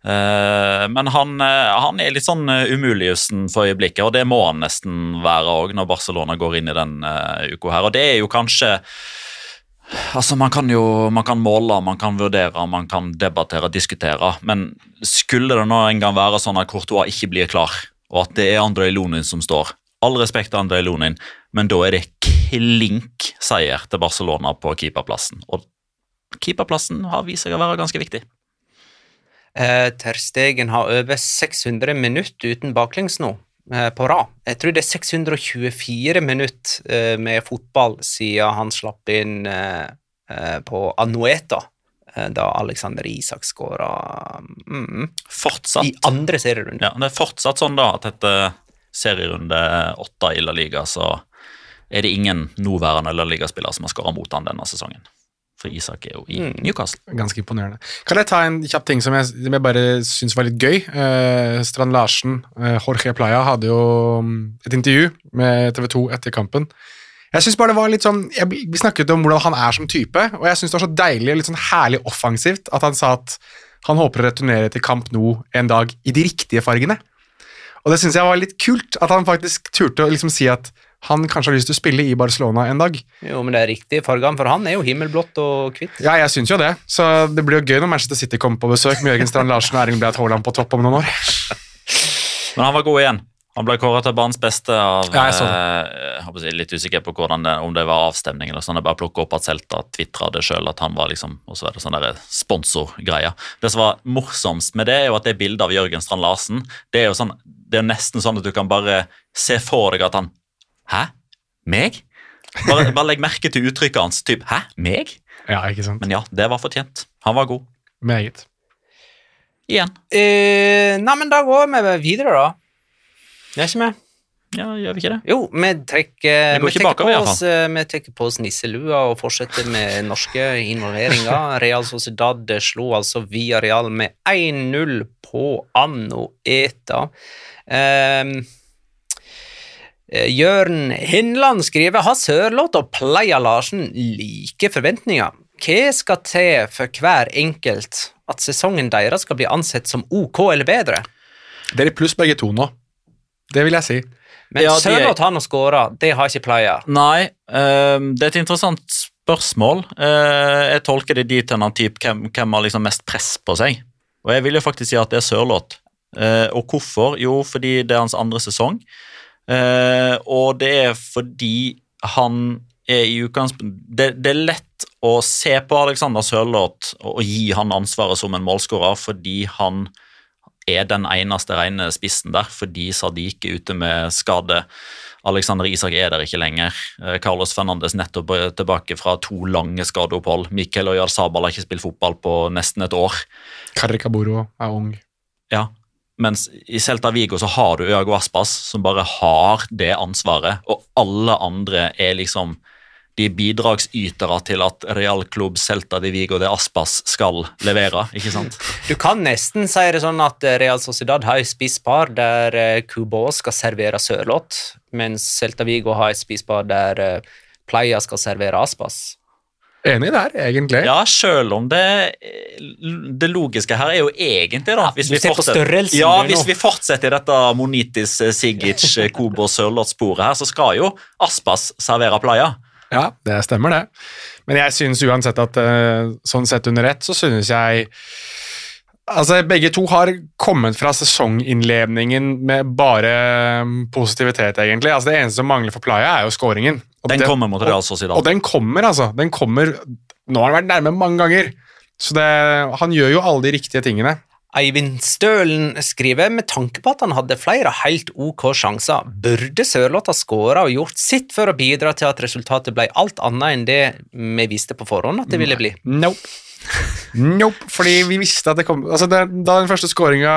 Eh, men han, eh, han er litt sånn uh, umuligjussen for øyeblikket, og det må han nesten være òg når Barcelona går inn i den uka her. Og det er jo kanskje Altså, Man kan jo man kan måle, man kan vurdere, man kan debattere, diskutere. Men skulle det nå en gang være sånn at Courtois ikke blir klar, og at det er Andrej Lonin som står All respekt til Andrej Lonin, men da er det klink seier til Barcelona på keeperplassen. Og keeperplassen har vist seg å være ganske viktig. Eh, Ter Stegen har over 600 minutter uten baklengs nå, eh, på rad. Jeg tror det er 624 minutter eh, med fotball siden han slapp inn eh, på Anueta, da Alexander Isak skåra mm, Fortsatt. i andre serierunde. Ja, det er fortsatt sånn da at etter serierunde åtte i La Liga, så er det ingen nåværende La Liga-spiller som har skåra mot han denne sesongen. For Isak er jo i Mm. Newcastle. Ganske imponerende. Kan jeg ta en kjapp ting som jeg, som jeg bare syns var litt gøy? Eh, Strand Larsen, eh, Jorge Playa, hadde jo mm, et intervju med TV 2 etter kampen. Jeg synes bare det var litt sånn, jeg, Vi snakket om hvordan han er som type, og jeg syns det var så deilig og litt sånn herlig offensivt at han sa at han håper å returnere til Camp Nou en dag i de riktige fargene. Og det syns jeg var litt kult, at han faktisk turte å liksom si at han kanskje har lyst til å spille i Barcelona en dag. Jo, men det er riktig Fargan for han er jo himmelblått og hvitt. Ja, jeg syns jo det. Så det blir jo gøy når Manchester City kommer på besøk med Jørgen Strand Larsen og Erling Braut Haaland på topp om noen år. [laughs] Men han var god igjen. Han ble kåret til banens beste av Ja, jeg så det. eh, jeg si, Litt usikker på hvordan det, om det var avstemning eller sånn. Jeg bare plukket opp at Celta tvitra det sjøl, at han var liksom Og så er det sånn der sponsorgreie. Det som var morsomst med det, er jo at det bildet av Jørgen Strand Larsen Det er jo sånn, det er nesten sånn at du kan bare se for deg at han Hæ? Meg? Bare, bare legg merke til uttrykket hans. Typ, Hæ? Meg? Ja, ikke sant? Men ja, det var fortjent. Han var god. Meget. Igjen. Uh, nei, men da går vi videre, da. Det er ikke vi? Ja, gjør vi ikke det? Jo, vi trekker, Vi trekker bakover, på oss, eh, vi trekker på oss nisselua og fortsetter med norske involveringer. [laughs] Real Sociedad slo altså via Real med 1-0 på Anno Eta. Um, Jørn Henland skriver Har Sørloth og Pleia Larsen like forventninger? Hva skal til for hver enkelt at sesongen deres skal bli ansett som ok eller bedre? Det er i pluss begge to nå. Det vil jeg si. Men Ja, Sørloth har nå skåra, det har ikke Pleia. Nei, um, det er et interessant spørsmål. Uh, jeg tolker det dit hen hvem, hvem har liksom mest press på seg. Og jeg vil jo faktisk si at det er Sørloth. Uh, og hvorfor? Jo, fordi det er hans andre sesong. Eh, og det er fordi han er i utgangspunktet det, det er lett å se på Alexander Sørloth og, og gi han ansvaret som en målskårer fordi han er den eneste rene spissen der, fordi Sadiq er ute med skade. Alexander Isak er der ikke lenger. Eh, Carlos Fernandes nettopp er tilbake fra to lange skadeopphold. Mikkel Oyarzabal har ikke spilt fotball på nesten et år. Carricaburo er ung. Ja, mens i Celta Vigo så har du Øago Aspas, som bare har det ansvaret, og alle andre er liksom de bidragsytere til at Real Club Celta de Vigo de Aspas skal levere, ikke sant? Du kan nesten si det sånn at eh, Real Sociedad har et spisepar der Cubo Kubo skal servere Sørloth, mens Celta Vigo har et spisepar der eh, Playa skal servere Aspas. Enig der, egentlig. Ja, selv om det, det logiske her er jo egentlig, da hvis vi ser fortsetter- Ja, hvis vi fortsetter i dette Monitis, eh, Sigic, eh, [laughs] Kobo Sørloth-sporet her, så skal jo Aspas servere playa. Ja, det stemmer det. Men jeg syns uansett at eh, sånn sett under ett, så synes jeg Altså, Begge to har kommet fra sesonginnledningen med bare um, positivitet, egentlig. Altså, Det eneste som mangler for Playa, er jo scoringen. Og Den det- kommer mot Real Sociedad. Og den kommer, altså. Den kommer Nå har han vært nærme mange ganger. Så det, han gjør jo alle de riktige tingene. Eivind Stølen skriver med tanke på at han hadde flere helt ok sjanser, burde Sørloth ha skåra og gjort sitt for å bidra til at resultatet ble alt annet enn det vi visste på forhånd at det ville bli. Nope. Nope, fordi vi visste at det kom altså det, Da den første skåringa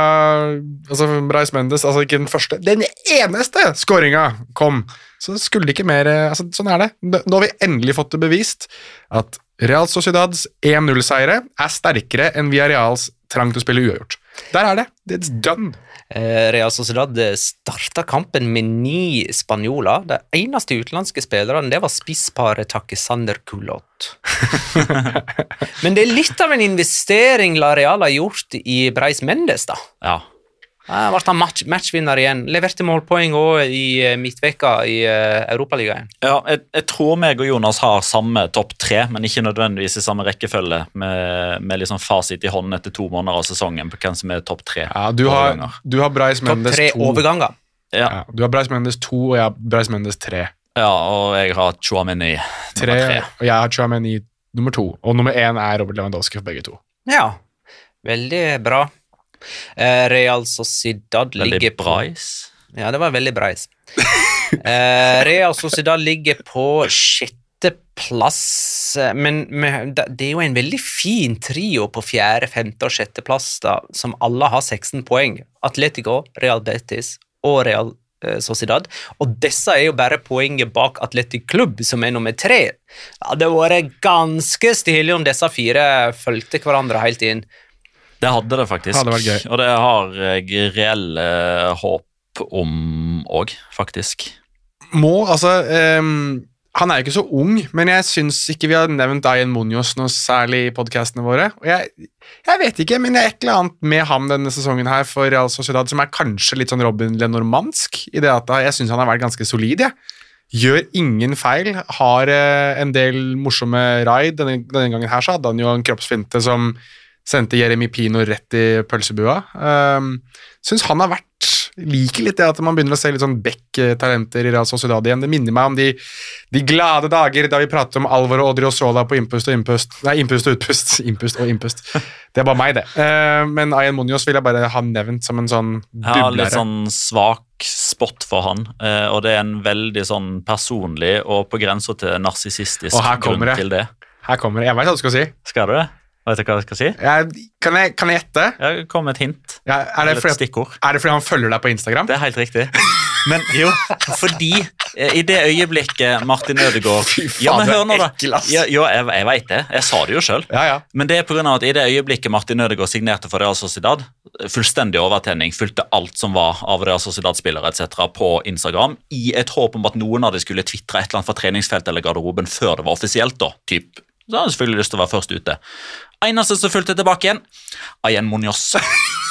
altså Bryce Mendes, altså ikke den første, den eneste skåringa kom, så skulle det ikke mer eh, altså Sånn er det. Nå har vi endelig fått det bevist at Real Sociedads 1-0-seire er sterkere enn Villarreals trang til å spille uavgjort. Der er det. It's done. Eh, Real Sociedad starta kampen med ni spanjoler. De eneste utenlandske spillerne det var spissparet Takisander Kulot. [laughs] Men det er litt av en investering La Real har gjort i Breis Mendes, da. Ja. Ble han match, matchvinner igjen. Leverte målpoeng òg i eh, midtveka i uh, Europaligaen. Ja, jeg, jeg tror meg og Jonas har samme topp tre, men ikke nødvendigvis i samme rekkefølge, med, med liksom fasit i hånden etter to måneder av sesongen på hvem som er topp tre. Ja, du har, du har Topp Mendes tre 2. overganger. Ja, Ja, du har Breis Mendes 2, og jeg har Breis Mendes 3. ja, og jeg har Chouameni Tre, tre. og jeg har Chouameni nummer to. Og nummer én er Robert Lewandowski for begge to. Ja, veldig bra. Eh, Real Sociedad Veldig ligger på brais. Ja, det var veldig breis. [laughs] eh, Real Sociedad ligger på sjetteplass, eh, men det er jo en veldig fin trio på fjerde, femte og sjetteplass, da, som alle har 16 poeng. Atletico, Real Betis og Real Sociedad. Og disse er jo bare poenget bak Atletic Klubb, som er nummer tre. Det hadde vært ganske stilig om disse fire fulgte hverandre helt inn. Det hadde det faktisk, Hadde og det har jeg reelle håp om òg, faktisk. Må, altså um, Han er jo ikke så ung, men jeg syns ikke vi har nevnt Ayen Munoz noe særlig i podkastene våre. Og jeg, jeg vet ikke, men det er et eller annet med ham denne sesongen her for Real Sociedad som er kanskje litt sånn Robin Lenormandsk, i det at jeg syns han har vært ganske solid. jeg. Gjør ingen feil, har eh, en del morsomme raid. Denne, denne gangen her så hadde han jo en kroppsfinte som sendte Jeremy Pino rett i pølsebua. Um, Syns han har vært Liker litt det at man begynner å se litt sånn Beck-talenter i Real Sociedad igjen. Det minner meg om de, de glade dager da vi pratet om Alvor og Odriozola på innpust og innpust. Nei, innpust og utpust. [laughs] Innpust og innpust. Det er bare meg, det. Uh, men Ayan Monios vil jeg bare ha nevnt som en sånn Ja, litt sånn svak spot for han, uh, og det er en veldig sånn personlig og på grensa til narsissistisk grunn det. til det. Her kommer det. Jeg veit hva du skal si. Skal du det? Vet du hva jeg skal si? Jeg, kan, jeg, kan jeg gjette? Jeg kom med et hint. Ja, er, det fordi, stikkord. er det fordi han følger deg på Instagram? Det er helt riktig. Men jo, fordi eh, i det øyeblikket Martin Ødegaard Fy faen, Ja, men hør nå, da. ekkel, ass. Ja, jo, jeg, jeg veit det. Jeg sa det jo sjøl. Ja, ja. Men det er på grunn av at i det øyeblikket Martin Ødegaard signerte for Real Sociedad, fullstendig overtenning, fulgte alt som var av Real Sociedad-spillere etc. på Instagram, i et håp om at noen av dem skulle tvitre et eller annet fra treningsfeltet eller garderoben før det var offisielt. da, typ. Så hadde jeg selvfølgelig lyst til å være først ute. Eneste som fulgte tilbake igjen, Ayen Munoz. [laughs]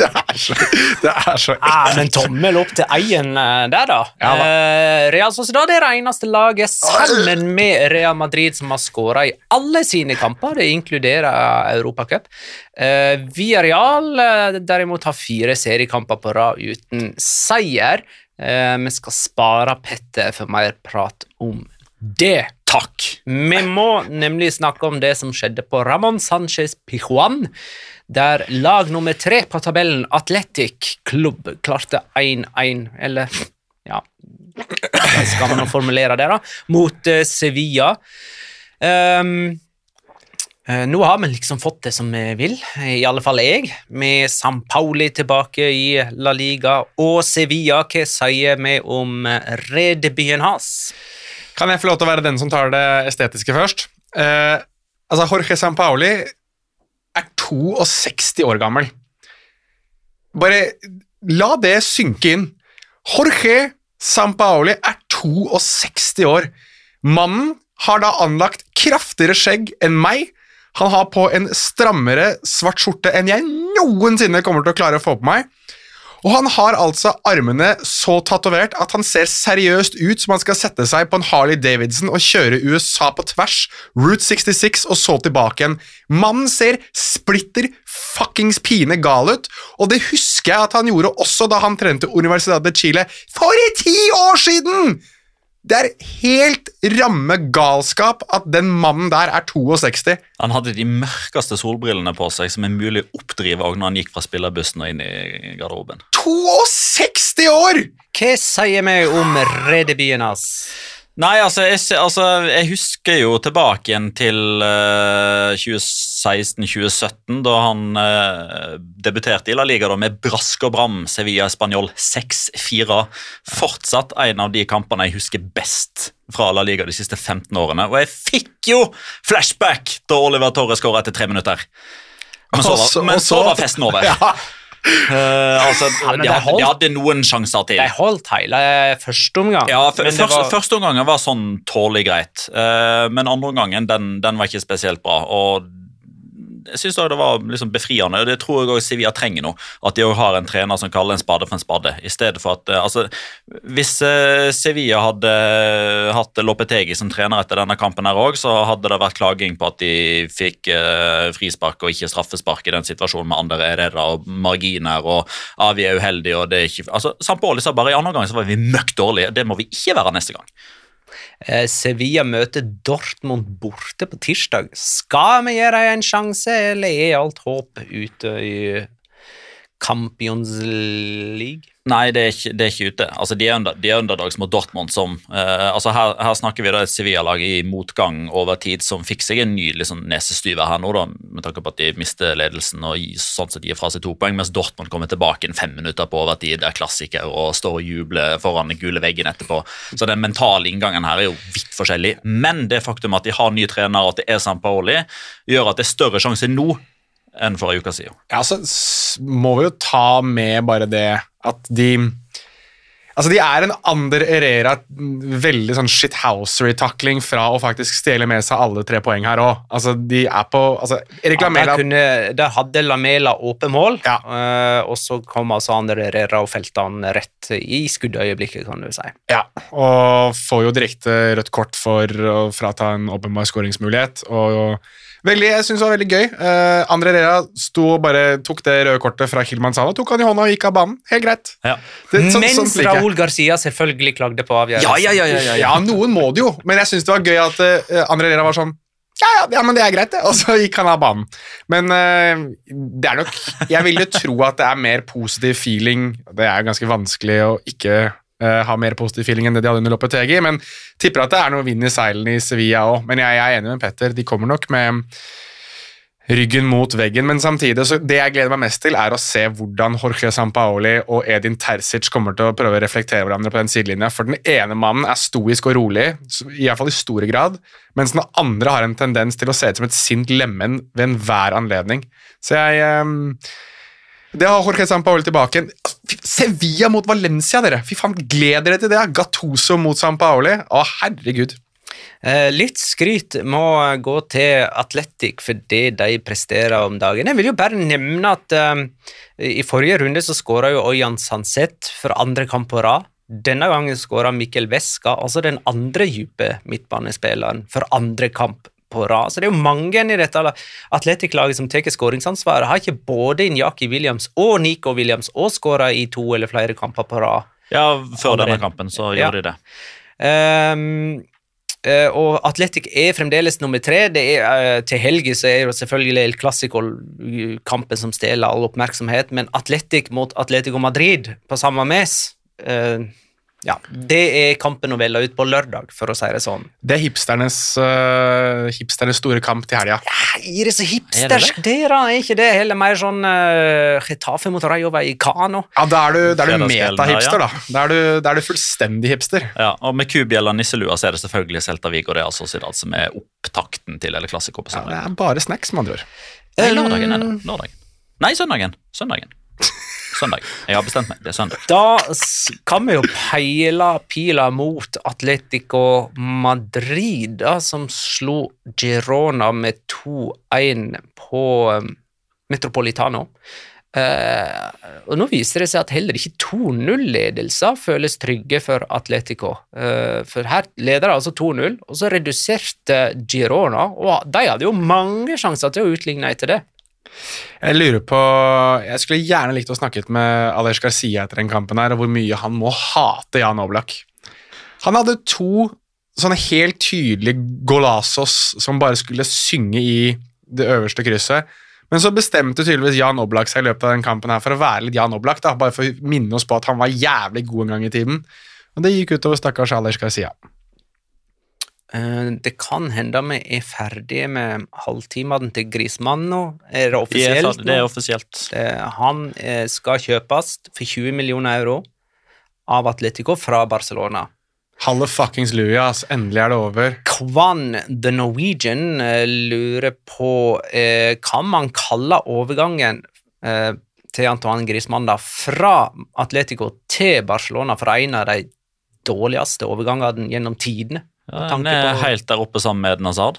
Det er så, det er så Ah, men tommel opp til Eien eh, der, da. Ja, da. Eh, Real Sociedad er det eneste laget sammen med Real Madrid som har skåra i alle sine kamper. Det inkluderer Europacup. Eh, Via Real derimot har fire seriekamper på rad uten seier. Eh, vi skal spare Petter for mer prat om det. Takk! Vi må nemlig snakke om det som skjedde på Ramón Sánchez Pijuan, der lag nummer tre på tabellen, Atletic Klubb, klarte 1-1, eller ja Hvordan skal man formulere det, da? Mot eh, Sevilla. Eh, nå har vi liksom fått det som vi vil, i alle fall jeg, med San Pauli tilbake i La Liga og Sevilla. Hva sier vi om eh, redebuten hans? Kan jeg få lov til å være den som tar det estetiske først? Eh, altså, Jorge Sampaoli er 62 år gammel. Bare la det synke inn. Jorge Sampaoli er 62 år. Mannen har da anlagt kraftigere skjegg enn meg. Han har på en strammere svart skjorte enn jeg noensinne kommer til å klare å få på meg. Og han har altså armene så tatovert at han ser seriøst ut som han skal sette seg på en Harley Davidson og kjøre USA på tvers, Route 66 og så tilbake igjen. Mannen ser splitter fuckings pine gal ut, og det husker jeg at han gjorde også da han trente Universidad de Chile for ti år siden! Det er helt ramme galskap at den mannen der er 62. Han hadde de mørkeste solbrillene på seg som er mulig å oppdrive også når han gikk fra spillerbussen og inn i garderoben. 62 år! Hva sier vi om redebyen hans? Nei, altså jeg, altså, jeg husker jo tilbake igjen til uh, 2016-2017, da han uh, debuterte i La Liga da, med brask og bram Sevilla Spanjol 6-4. Fortsatt en av de kampene jeg husker best fra La Liga de siste 15 årene. Og jeg fikk jo flashback da Oliver Torres skåra etter tre minutter. Men så, var, men så så- var festen over. [laughs] Ja. Eh, altså, Ja, de, hadde, de hadde noen sjanser til. De holdt hele første omgang. Ja, f men det første, var- første omgangen var sånn tålelig greit, uh, men andre omgangen den, den var ikke spesielt bra. og jeg synes det var liksom befriende, og det tror jeg også Sevilla trenger nå. At de har en trener som kaller en spade for en spade. I stedet for at, eh, altså, Hvis eh, Sevilla hadde hatt Lopetegi som trener etter denne kampen, her også, så hadde det vært klaging på at de fikk eh, frispark og ikke straffespark i den situasjonen med andre Herrera og marginer. og ja, vi er uheldige og det er ikke... Altså, Sampoli sa bare i andre gang så var vi møkk dårlige. Det må vi ikke være neste gang. Eh, Sevilla møter Dortmund borte på tirsdag. Skal vi gi dem en sjanse, eller er alt håp ute i Champions League? Nei, det er ikke, det er ikke ute. Altså, de, er under, de er underdags mot Dortmund. som, eh, altså her, her snakker vi da et Sevilla-lag i motgang over tid som fikk seg en ny liksom, nesestyver her nå, da, med tanke på at de mister ledelsen og sånn sett gir fra seg to poeng, mens Dortmund kommer tilbake en fem minutter på overtid, er klassiker og står og jubler foran den gule veggen etterpå. Så den mentale inngangen her er jo vidt forskjellig. Men det faktum at de har ny trener og at det er San Paoli, gjør at det er større sjanse nå enn for en uke siden. Ja, så må vi jo ta med bare det at de Altså, De er en Ander Erera, veldig sånn shithousery-takling fra å faktisk stjele med seg alle tre poeng her òg. Altså, de er på altså, Erik Ja, Lamela der, kunne, der hadde Lamela åpen mål, Ja. eh, og så kom altså Andre erera og felte han rett i skuddøyeblikket, kan du si. Ja, og får jo direkte rødt kort for å frata en åpenbar skåringsmulighet. Og veldig, jeg synes det var veldig gøy. Uh, Andre Rera sto og bare tok det røde kortet fra Kilman Sala, tok han i hånda og gikk av banen. Helt greit. Ja. Det, så, Mens sånn. Raúl Garcia selvfølgelig klagde på avgjørelsen. Ja, ja, ja, ja, ja, Ja, noen må det jo, men jeg syns det var gøy at uh, André Rera var sånn ja, ja, ja, men det er greit, det. Og så gikk han av banen. Men uh, det er nok Jeg vil jo tro at det er mer positiv feeling. Det er ganske vanskelig å ikke eh, ha mer positiv feeling enn det de hadde under TG, men tipper at det er noe vind i seilene i Sevilla òg. Men jeg, jeg er enig med Petter, de kommer nok med ryggen mot veggen. Men samtidig, så det jeg gleder meg mest til, er å se hvordan Jorge Sampaoli og Edin Terzic kommer til å prøve å reflektere hverandre på den sidelinja. For den ene mannen er stoisk og rolig, i hvert fall i store grad, mens den andre har en tendens til å se ut som et sint lemen ved enhver anledning. Så jeg um, Det har Jorge Sampaoli tilbake. Sevilla mot Valencia, dere! Fy faen, gled dere til det! Gattuso mot Sampaoli. Å, herregud. Eh, litt skryt må gå til Atletic for det de presterer om dagen. Jeg vil jo bare nevne at eh, i forrige runde så skåra jo Oyan Sanset for andre kamp på rad. Denne gangen skåra Mikkel Veska, altså den andre dype midtbanespilleren, for andre kamp på rad. Så det er jo mange i dette Atletic-laget som tar skåringsansvaret. Har ikke både Injaki Williams og Nico Williams og skåra i to eller flere kamper på rad? Ja, før denne kampen så Ja. gjorde de det. Um, Uh, og Atletic er fremdeles nummer tre. Det er, uh, til helga så er det selvfølgelig El Clásico-kampen som stjeler all oppmerksomhet, men Atletic mot Atletico Madrid på samme mes eh, ja, Det er kampen å velge ut på lørdag, for å si det sånn. Det er hipsternes, uh, hipsternes store kamp til helga. Ja, er det så Er det hipstersk, det da, er ikke det? Heller mer sånn uh, Getafe mot Rayo Vallecano. Ja, Da er du, da er du metahipster, da. Da er, du, da er du fullstendig hipster. Ja, og Med kubjella nisselua så er det selvfølgelig Celta Vigo Real Sociedad som er opptakten til eller klassiker på Ja, det er bare snacks, med andre ord. Nei, lørdagen er det. Lørdagen. Nei, søndagen. Søndagen. Søndag. Jeg har bestemt meg. Det er søndag. Da kan vi jo peile pila mot Atletico Madrid, da, som slo Girona med 2-1 på um, Metropolitano. Uh, og Nå viser det seg at heller ikke 2-0-ledelser føles trygge for Atletico. Uh, for her leder de altså 2-0, og så reduserte Girona, og de hadde jo mange sjanser til å utligne etter det. Jeg lurer på Jeg skulle gjerne likt å snakke med Alej Garcia etter den kampen her, og hvor mye han må hate Jan Oblak. Han hadde to sånne helt tydelige golazos som bare skulle synge i det øverste krysset. Men så bestemte tydeligvis Jan Oblak seg i løpet av den kampen her for å være litt Jan Oblak, da, bare for å minne oss på at han var jævlig god en gang i tiden. Og det gikk utover stakkars Alej Garcia. Eh, Det kan hende vi er ferdige med halvtimene til Grismann nå. Er det offisielt? Nå? det er offisielt. Eh, Han eh, skal kjøpes for 20 millioner euro av Atletico fra Barcelona. Halle fuckings Louis. Endelig er det over. Kvan The Norwegian eh, lurer på eh, Kan man kalle overgangen eh, til Antoine Griezmann da, fra Atletico til Barcelona for en av de dårligste overgangene gjennom tidene? Ja, den Han er på- helt der oppe sammen med Eden Hazard.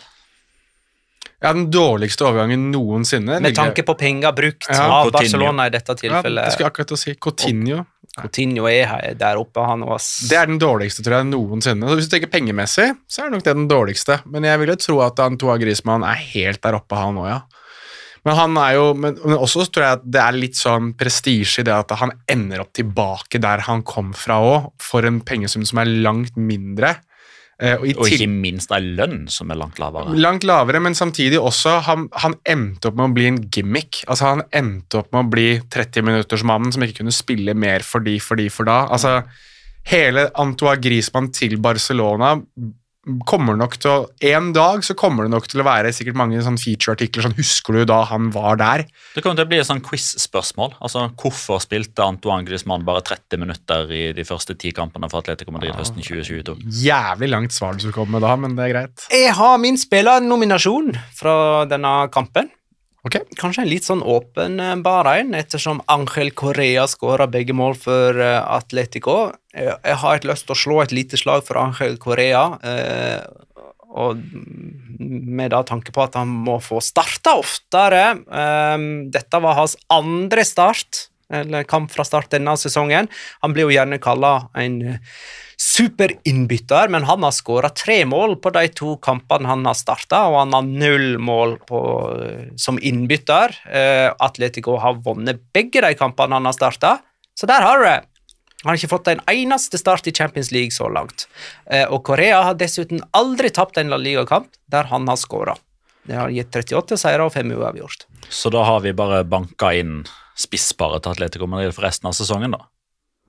Ja, den dårligste overgangen noensinne. Med tanke på penger brukt Ja, av Coutinho. Barcelona i dette tilfellet. ja, det skulle jeg akkurat å si. Coutinho. Coutinho er her- der oppe, han også. Det er den dårligste, tror jeg, noensinne. Så hvis du tenker pengemessig, så er det nok det den dårligste. Men jeg vil jo tro at Antoine Griezmann er helt der oppe, han òg, ja. Men han er jo Men, men også tror jeg at det er litt sånn prestisje i det at han ender opp tilbake der han kom fra òg, for en pengesum som er langt mindre. Eh, og i Og ikke minst ei lønn som er langt lavere. Langt lavere, men samtidig også Han, han endte opp med å bli en gimmick. Altså Han endte opp med å bli 30-minuttersmannen som ikke kunne spille mer for de, for de, for da. Altså Hele Antoine Griezmann til Barcelona kommer nok til å En dag så kommer det nok til å være sikkert mange sånn featureartikler sånn Husker du da han var der? Det kommer til å bli et sånn quiz-spørsmål. Altså, Hvorfor spilte Antoine Griezmann bare 30 minutter i de første ti kampene for Atletico Madrid høsten 2022? Jævlig langt svar du kom med da, men det er greit. Jeg har min spillernominasjon fra denne kampen. Ok. Kanskje en litt sånn åpenbar en, ettersom Angel Correa skåra begge mål for eh, Atletico. Jeg, har et lyst til å slå et lite slag for Angel Correa, eh, og med da tanke på at han må få starta oftere. Eh, dette var hans andre start, eller kamp fra start denne sesongen. Han blir jo gjerne kalla en eh, superinnbytter, men han har skåra tre mål på de to kampene han har starta, og han har null mål på, som innbytter. Eh, Atletico har vunnet begge de kampene han har starta, så der har du det. Han har ikke fått en eneste start i Champions League så langt. Eh, og Korea har dessuten aldri tapt en La Liga-kamp der han har skåra. Det har gitt 38 seire og 5 uavgjort. Så da har vi bare banka inn spissparet til Atletico Madrid for resten av sesongen, da.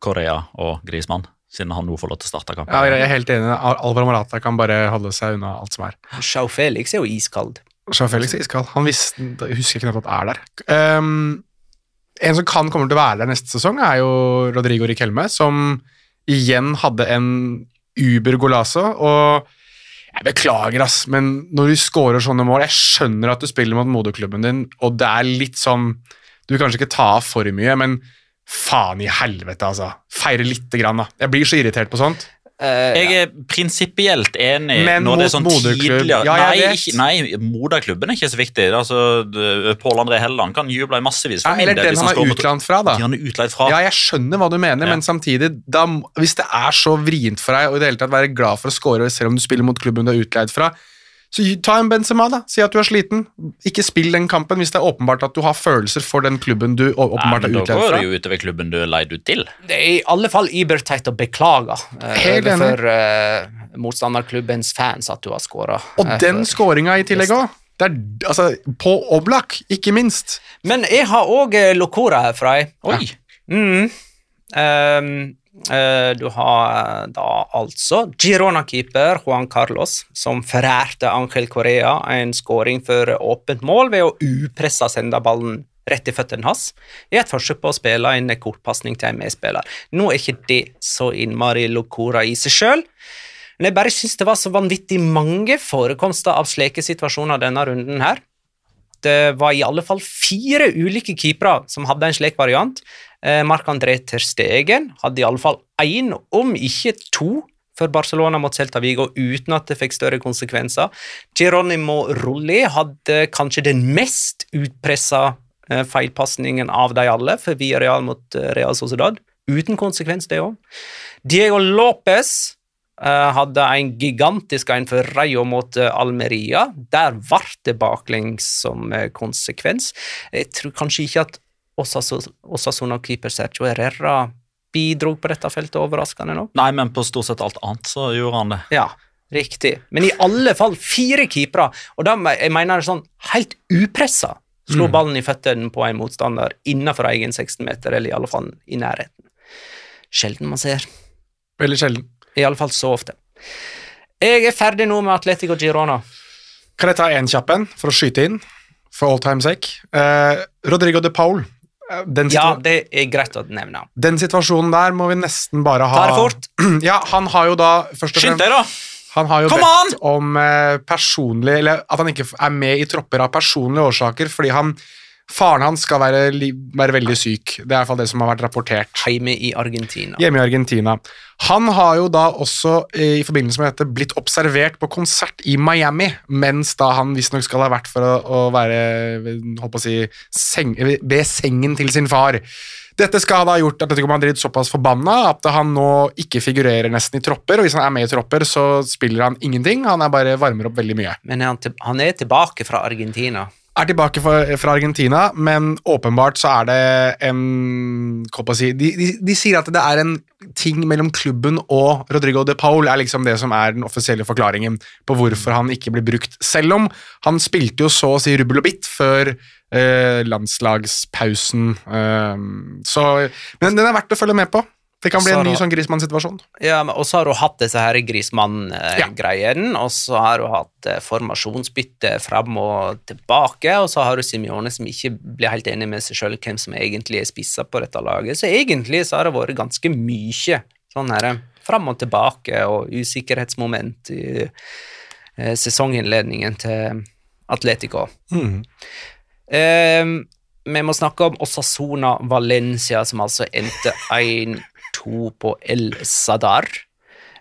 Korea og Griezmann, siden han nå får lov til å starte kampen. Ja, jeg er helt enig. Al- Alvaro Morata kan bare holde seg unna alt som er. Sjau Felix er jo iskald. Sjau Felix er iskald. Han visste, husker ikke nettopp at er der. Um, en som kan komme til å være der neste sesong, er jo Rodrigo Riquelme, som igjen hadde en uber golazo. Og jeg beklager, ass, men når du scorer sånne mål Jeg skjønner at du spiller mot moderklubben din, og det er litt sånn Du vil kanskje ikke ta av for mye, men faen i helvete, altså. Feire lite grann, da. Jeg blir så irritert på sånt. Uh, Jeg er prinsipielt enig Men når det er sånn tidligere Ja, Nei, nei moderklubben er ikke så viktig. Altså, Pål André Helleland kan juble i massevis. Ja, eller den hvis han er utleid fra, da. Han er fra. Ja, jeg skjønner hva du mener, Ja. men samtidig, da, hvis det er så vrient for deg å i det hele tatt være glad for å score selv om du spiller mot klubben du er utleid fra, så ta en Benzema, da. Si at du er sliten. Ikke spill den kampen hvis det er åpenbart at du har følelser for den klubben du åpenbart Nei, åpenbart men er da går fra. det jo utover klubben du er leid ut til. Det er i alle fall iberteit å beklage eh, Helt enig. overfor uh, motstanderklubbens fans at du har skåra. Og den skåringa i tillegg òg. Det er altså På Oblak, ikke minst. Men jeg har òg Locora herfra. Oi! Mm. Ehm, eh, du har eh, da altså Girona-keeper Juan Carlos, som forærte Angel Corea en skåring for åpent mål ved å upressa sende ballen rett i føttene hans i et forsøk på å spille en kortpasning til en medspiller. Nå er ikke det så innmari Locora i seg sjøl. Men jeg bare syns det var så vanvittig mange forekomster av slike situasjoner denne runden her. Det var i alle fall fire ulike keepere som hadde en slik variant. Eh, Marc-André Ter Stegen hadde i alle fall én, om ikke to, for Barcelona mot Celta Vigo uten at det fikk større konsekvenser. Geronimo Rulli hadde kanskje den mest utpressa eh, feilpasningen av de alle for Villarreal mot eh, Real Sociedad, uten konsekvens, det òg. Diego Lopez hadde en gigantisk en for Rayo mot eh, Almeria. Der ble det baklengs som eh, konsekvens. Jeg tror kanskje ikke at Osasuna-keeper Sergio Herrera bidro på dette feltet, overraskende nok. Nei, men på stort sett alt annet så gjorde han det. Ja, riktig. Men i alle fall fire keepere, og da jeg mener jeg sånn helt upressa, slo ballen i føttene på en motstander innenfor egen 16-meter, eller i alle fall i nærheten. Sjelden man ser. Veldig sjelden. I alle fall så ofte. Jeg er ferdig nå med Atletico Girona. Kan jeg ta én kjapp en for å skyte inn? For all time's sake. Eh, Rodrigo de Paul. eh, Den, Ja, det er greit å nevne. den situasjonen der må vi nesten bare ha Ta det fort. [clears throat] Ja, han har jo da først og Skynd deg, da! Han har jo Kom bedt om eh, personlig Eller at han ikke er med i tropper av personlige årsaker, fordi han Faren hans skal være, være veldig syk. Det er i hvert fall det som har vært rapportert Hjemme i Argentina. hjemme i Argentina. Han har jo da også eh, i forbindelse med dette blitt observert på konsert i Miami, mens da han visstnok skal ha vært for å, å være holdt på å si, seng, ved sengen til sin far. Dette skal ha gjort Atletico Madrid såpass forbanna at han nå ikke figurerer nesten i tropper, og hvis han er med i tropper, så spiller han ingenting. Han er bare varmer opp veldig mye. Men han, til, han er tilbake fra Argentina. Er tilbake fra, Argentina, men åpenbart så er det en si, de, de, de sier at det er en ting mellom klubben og Rodrigo de Paul, er liksom det som er den offisielle forklaringen på hvorfor han ikke blir brukt. Selv om han spilte jo så å si rubbel og bitt før eh, landslagspausen. Eh, så, men den er verdt å følge med på. Det kan bli en ny sånn Grismann-situasjon. Ja, Og så har hun hatt disse her Grismann-greiene, og så har hun hatt eh, formasjonsbytte fram og tilbake, og så har hun Simione som ikke blir helt enig med seg sjøl hvem som egentlig er spissa på dette laget. Så egentlig så har det vært ganske mye sånn her fram og tilbake og usikkerhetsmoment i eh, sesonginnledningen til Atletico. Eh, vi må snakke om Osasona Valencia, som altså endte 1-2 på El Sadar.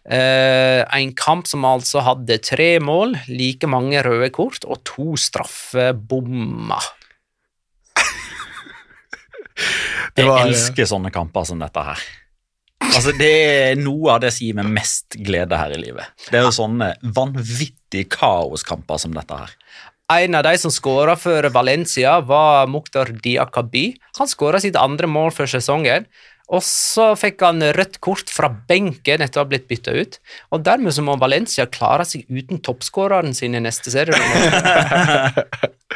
Eh, en kamp som altså hadde tre mål, like mange røde kort og to straffebommer. [laughs] Det Jeg elsker sånne kamper som dette her. Altså, Det er noe av det som gir meg mest glede her i livet. Det er jo sånne vanvittige kaoskamper som dette her. En av de som skåra for Valencia, var Mukhtar Diakabi. Han skåra sitt andre mål for sesongen. Og så fikk han rødt kort fra benken etter å ha blitt bytta ut. Og dermed så må Valencia klare seg uten toppskåreren sin i neste serie. [laughs]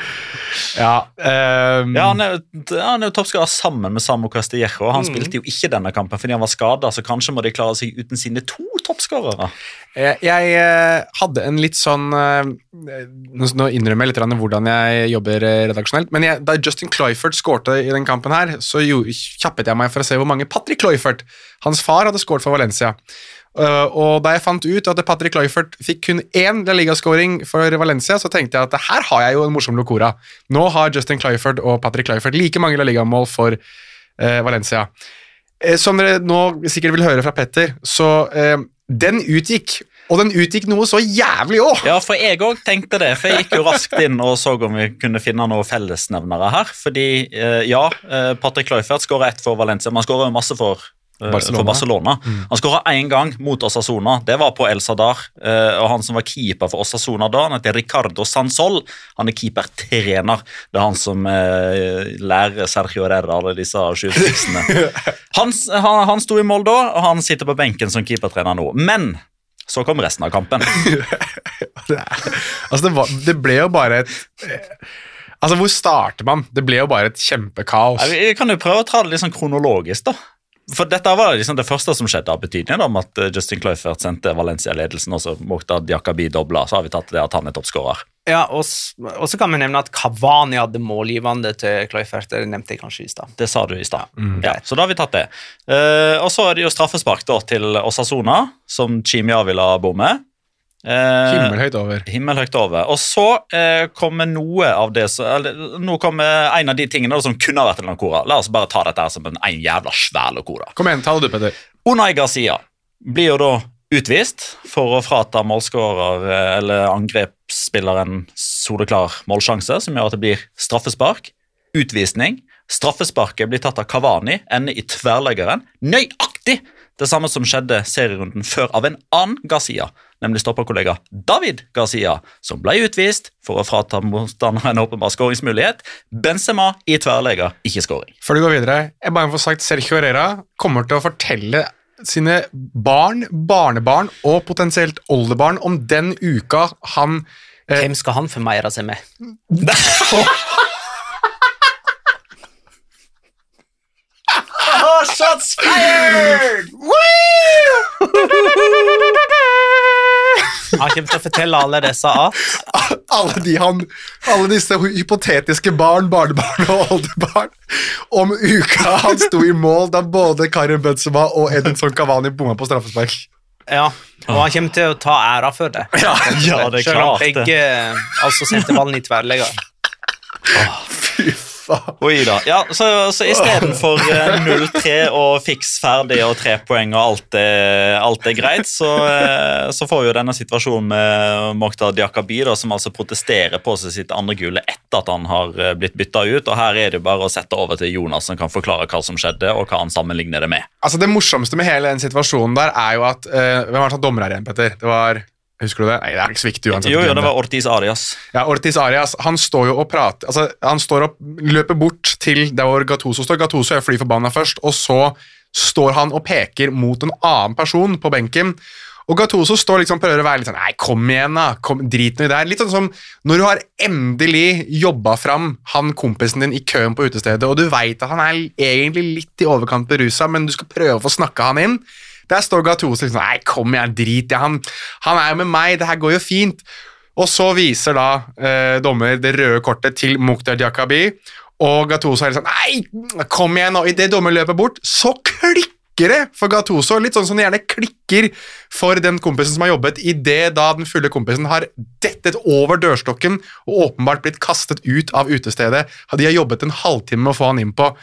[laughs] Ja, um, Ja, Han er, han jo toppskårer sammen med Samu Castillejo. Han spilte jo ikke denne kampen fordi han var skada, så kanskje må de klare seg uten sine to toppskårere. Jeg, jeg eh, hadde en litt sånn eh, Nå innrømmer jeg litt hvordan jeg jobber eh, redaksjonelt, men jeg, da Justin Cloyford skårte i den kampen her, så jo, kjappet jeg meg for å se hvor mange Patrick Cloyford, hans far, hadde skåret for Valencia. Uh, og da jeg fant ut at Patrick Cloyford fikk kun én La Liga-scoring for Valencia, så tenkte jeg at her har jeg jo en morsom locora. Nå har Justin Cloyford og Patrick Cloyford like mange La Liga-mål for uh, Valencia. Uh, som dere nå sikkert vil høre fra Petter, så den utgikk. Og den utgikk noe så jævlig òg! Ja, for jeg òg tenkte det. For jeg gikk jo raskt inn og så om vi kunne finne noen fellesnevnere her. Fordi ja, Patrick Cloyfert skåra ett for Valencia, men han skåra masse for Barcelona. For Barcelona. Han skåra én gang mot Osasona. Det var på El Sadar. eh, Og han som var keeper for Osasona da, han heter Ricardo Sansol. Han er keepertrener. Det er han som eh, lærer Sergio Herrera alle disse skytetriksene. [laughs] Han, han, han sto i mål da, og han sitter på benken som keepertrener nå. Men så kom resten av kampen. [laughs] Det, er- altså det, var, det ble jo bare et eh, Altså, hvor starter man? Det ble jo bare et kjempekaos. Kan jo prøve å ta det litt sånn kronologisk, da. For dette var liksom det første som skjedde av betydning, om at eh, Justin Cloyfert sendte Valencia-ledelsen, og så måtte Diakabi dobla. Så har vi tatt det at han er toppskårer. Ja, og så kan vi nevne at Kavani hadde målgivende til Cloyfert. Det nevnte jeg kanskje i stad. Det sa du i stad. Ja, så da har vi tatt det. Uh, og så er det jo straffespark da til Osasona, som Chimia ville bommer. Eh, Himmelhøyt over. Himmelhøyt over. Og så eh, kommer noe av det eller, Nå kommer en av de tingene som kunne ha vært en locora. La oss bare ta dette her som en, en jævla svær locora. Kom igjen, ta det du, Petter. Unai Garcia blir jo da utvist for å frata målskårer eh, eller angrepsspilleren soleklar målsjanse, som gjør at det blir straffespark. Utvisning. Straffesparket blir tatt av Kavani, ender i tverrleggeren. Nøyaktig det samme som skjedde serierunden før av en annen Gazia, nemlig stopperkollega David Gazia, som ble utvist for å frata motstanderen en åpenbar skåringsmulighet. Benzema i tverrlegger, ikke skåring. Før du går videre, jeg bare får sagt Sergio Herrera kommer til å fortelle sine barn, barnebarn og potensielt oldebarn om den uka han eh, Hvem skal han formeire seg med? [laughs] [laughs] shots [laughs] fired! Han kommer til å fortelle alle disse at alle, de han, alle disse hypotetiske barn, barnebarn og oldebarn om uka han sto i mål da både Karim Benzema og Edinson Cavani bomma på straffespark. Ja, og han kommer til å ta æra for det. Ja, det er Selv om klart begge altså sendte ballen i tverrlegger. Fy faen. Oi da. Ja, så, så istedenfor eh, [laughs] 0-3 og fiks ferdig og tre poeng og alt er, alt er greit, så, eh, så får vi jo denne situasjonen med Mokhtar Diakabi, da, som altså protesterer på seg sitt andre gule etter at han har eh, blitt bytta ut. og Her er det jo bare å sette over til Jonas, som kan forklare hva som skjedde, og hva han sammenligner det med. Altså Det morsomste med hele den situasjonen der er jo at uh, Hvem var det som dommer her igjen, Petter? Det var Husker du det? Nei, det er ikke så viktig uansett. Jo, jo, det var Ortiz Arias. Ja, Ortiz Arias han står jo og prater altså, Han står og løper bort til der hvor Gattuso står. Gattuso er fly forbanna først, og så står han og peker mot en annen person på benken. Og Gattuso står liksom prøver å være litt sånn Nei, kom igjen, da. Kom, drit nå i det her. Litt sånn som når du har endelig jobba fram han kompisen din i køen på utestedet, og du veit at han er egentlig litt i overkant berusa, men du skal prøve å få snakka han inn. Der står Gattuso liksom Nei, kom igjen, drit i han. Han er jo med meg, det her går jo fint. Og så viser da eh, dommer det røde kortet til Mukhtar Diakabi, og Gattuso er sånn Nei, kom igjen! Og idet dommer løper bort, så klikker det for Gattuso. Litt sånn som det gjerne klikker for den kompisen som har jobbet, idet da den fulle kompisen har dettet over dørstokken og åpenbart blitt kastet ut av utestedet. De har jobbet en halvtime med å få han inn på.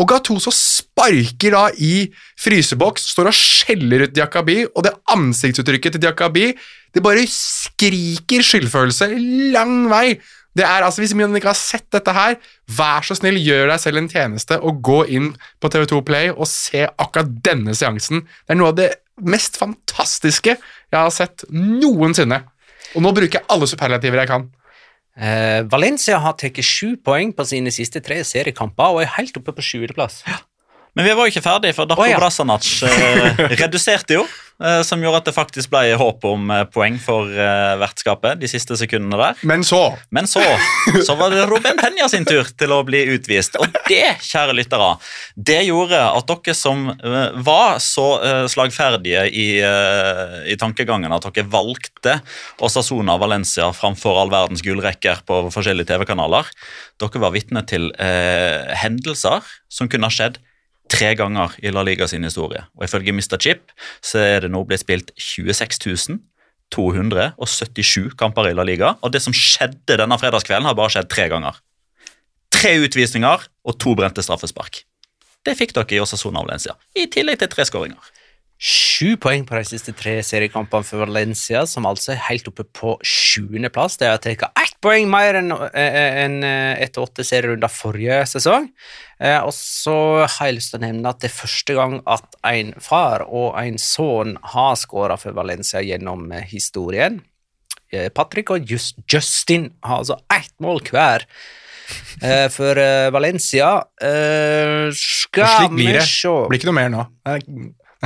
Og Gattuso sparker da i fryseboks, står og skjeller ut Diakabi, og det ansiktsuttrykket til Diakabi det bare skriker skyldfølelse lang vei. Det er altså, Hvis man ikke har sett dette her, vær så snill, gjør deg selv en tjeneste og gå inn på TV2 Play og se akkurat denne seansen. Det er noe av det mest fantastiske jeg har sett noensinne. Og nå bruker jeg alle superlativer jeg kan. Eh, Valencia har tatt sju poeng på sine siste tre seriekamper og er helt oppe på sjuendeplass. Men vi var jo ikke ferdig, for Darko oh, ja. Brasanac uh, [laughs] reduserte jo. Uh, som gjorde at det faktisk ble håp om eh, poeng for eh, vertskapet de siste sekundene der. Men så Men så, så var det Ruben Peña sin tur til å bli utvist. Og det, kjære lyttere, det gjorde at dere som eh, var så eh, slagferdige i, eh, i tankegangen at dere valgte Osasona Valencia framfor all verdens gulrekker på forskjellige TV-kanaler, dere var vitne til eh, hendelser som kunne ha skjedd tre ganger i La Liga sin historie. Og ifølge Mr. Chip så er det nå blitt spilt 26 277 kamper i La Liga, og det som skjedde denne fredagskvelden, har bare skjedd tre ganger. Tre utvisninger og to brente straffespark. Det fikk dere i Osasona Valencia, i tillegg til tre skåringer. Sju poeng på de siste tre seriekampene for Valencia, som altså er helt oppe på sjuendeplass. Det har tatt ett poeng mer enn en, eh, etter åtte serierunder forrige sesong. Eh, Og så har jeg lyst til å nevne at det er første gang at en far og en sønn har skåra for Valencia gjennom eh, historien. Eh, Patrick og Just, Justin har altså ett mål hver. eh, For eh, Valencia eh, Skal vi se blir ikke noe mer nå.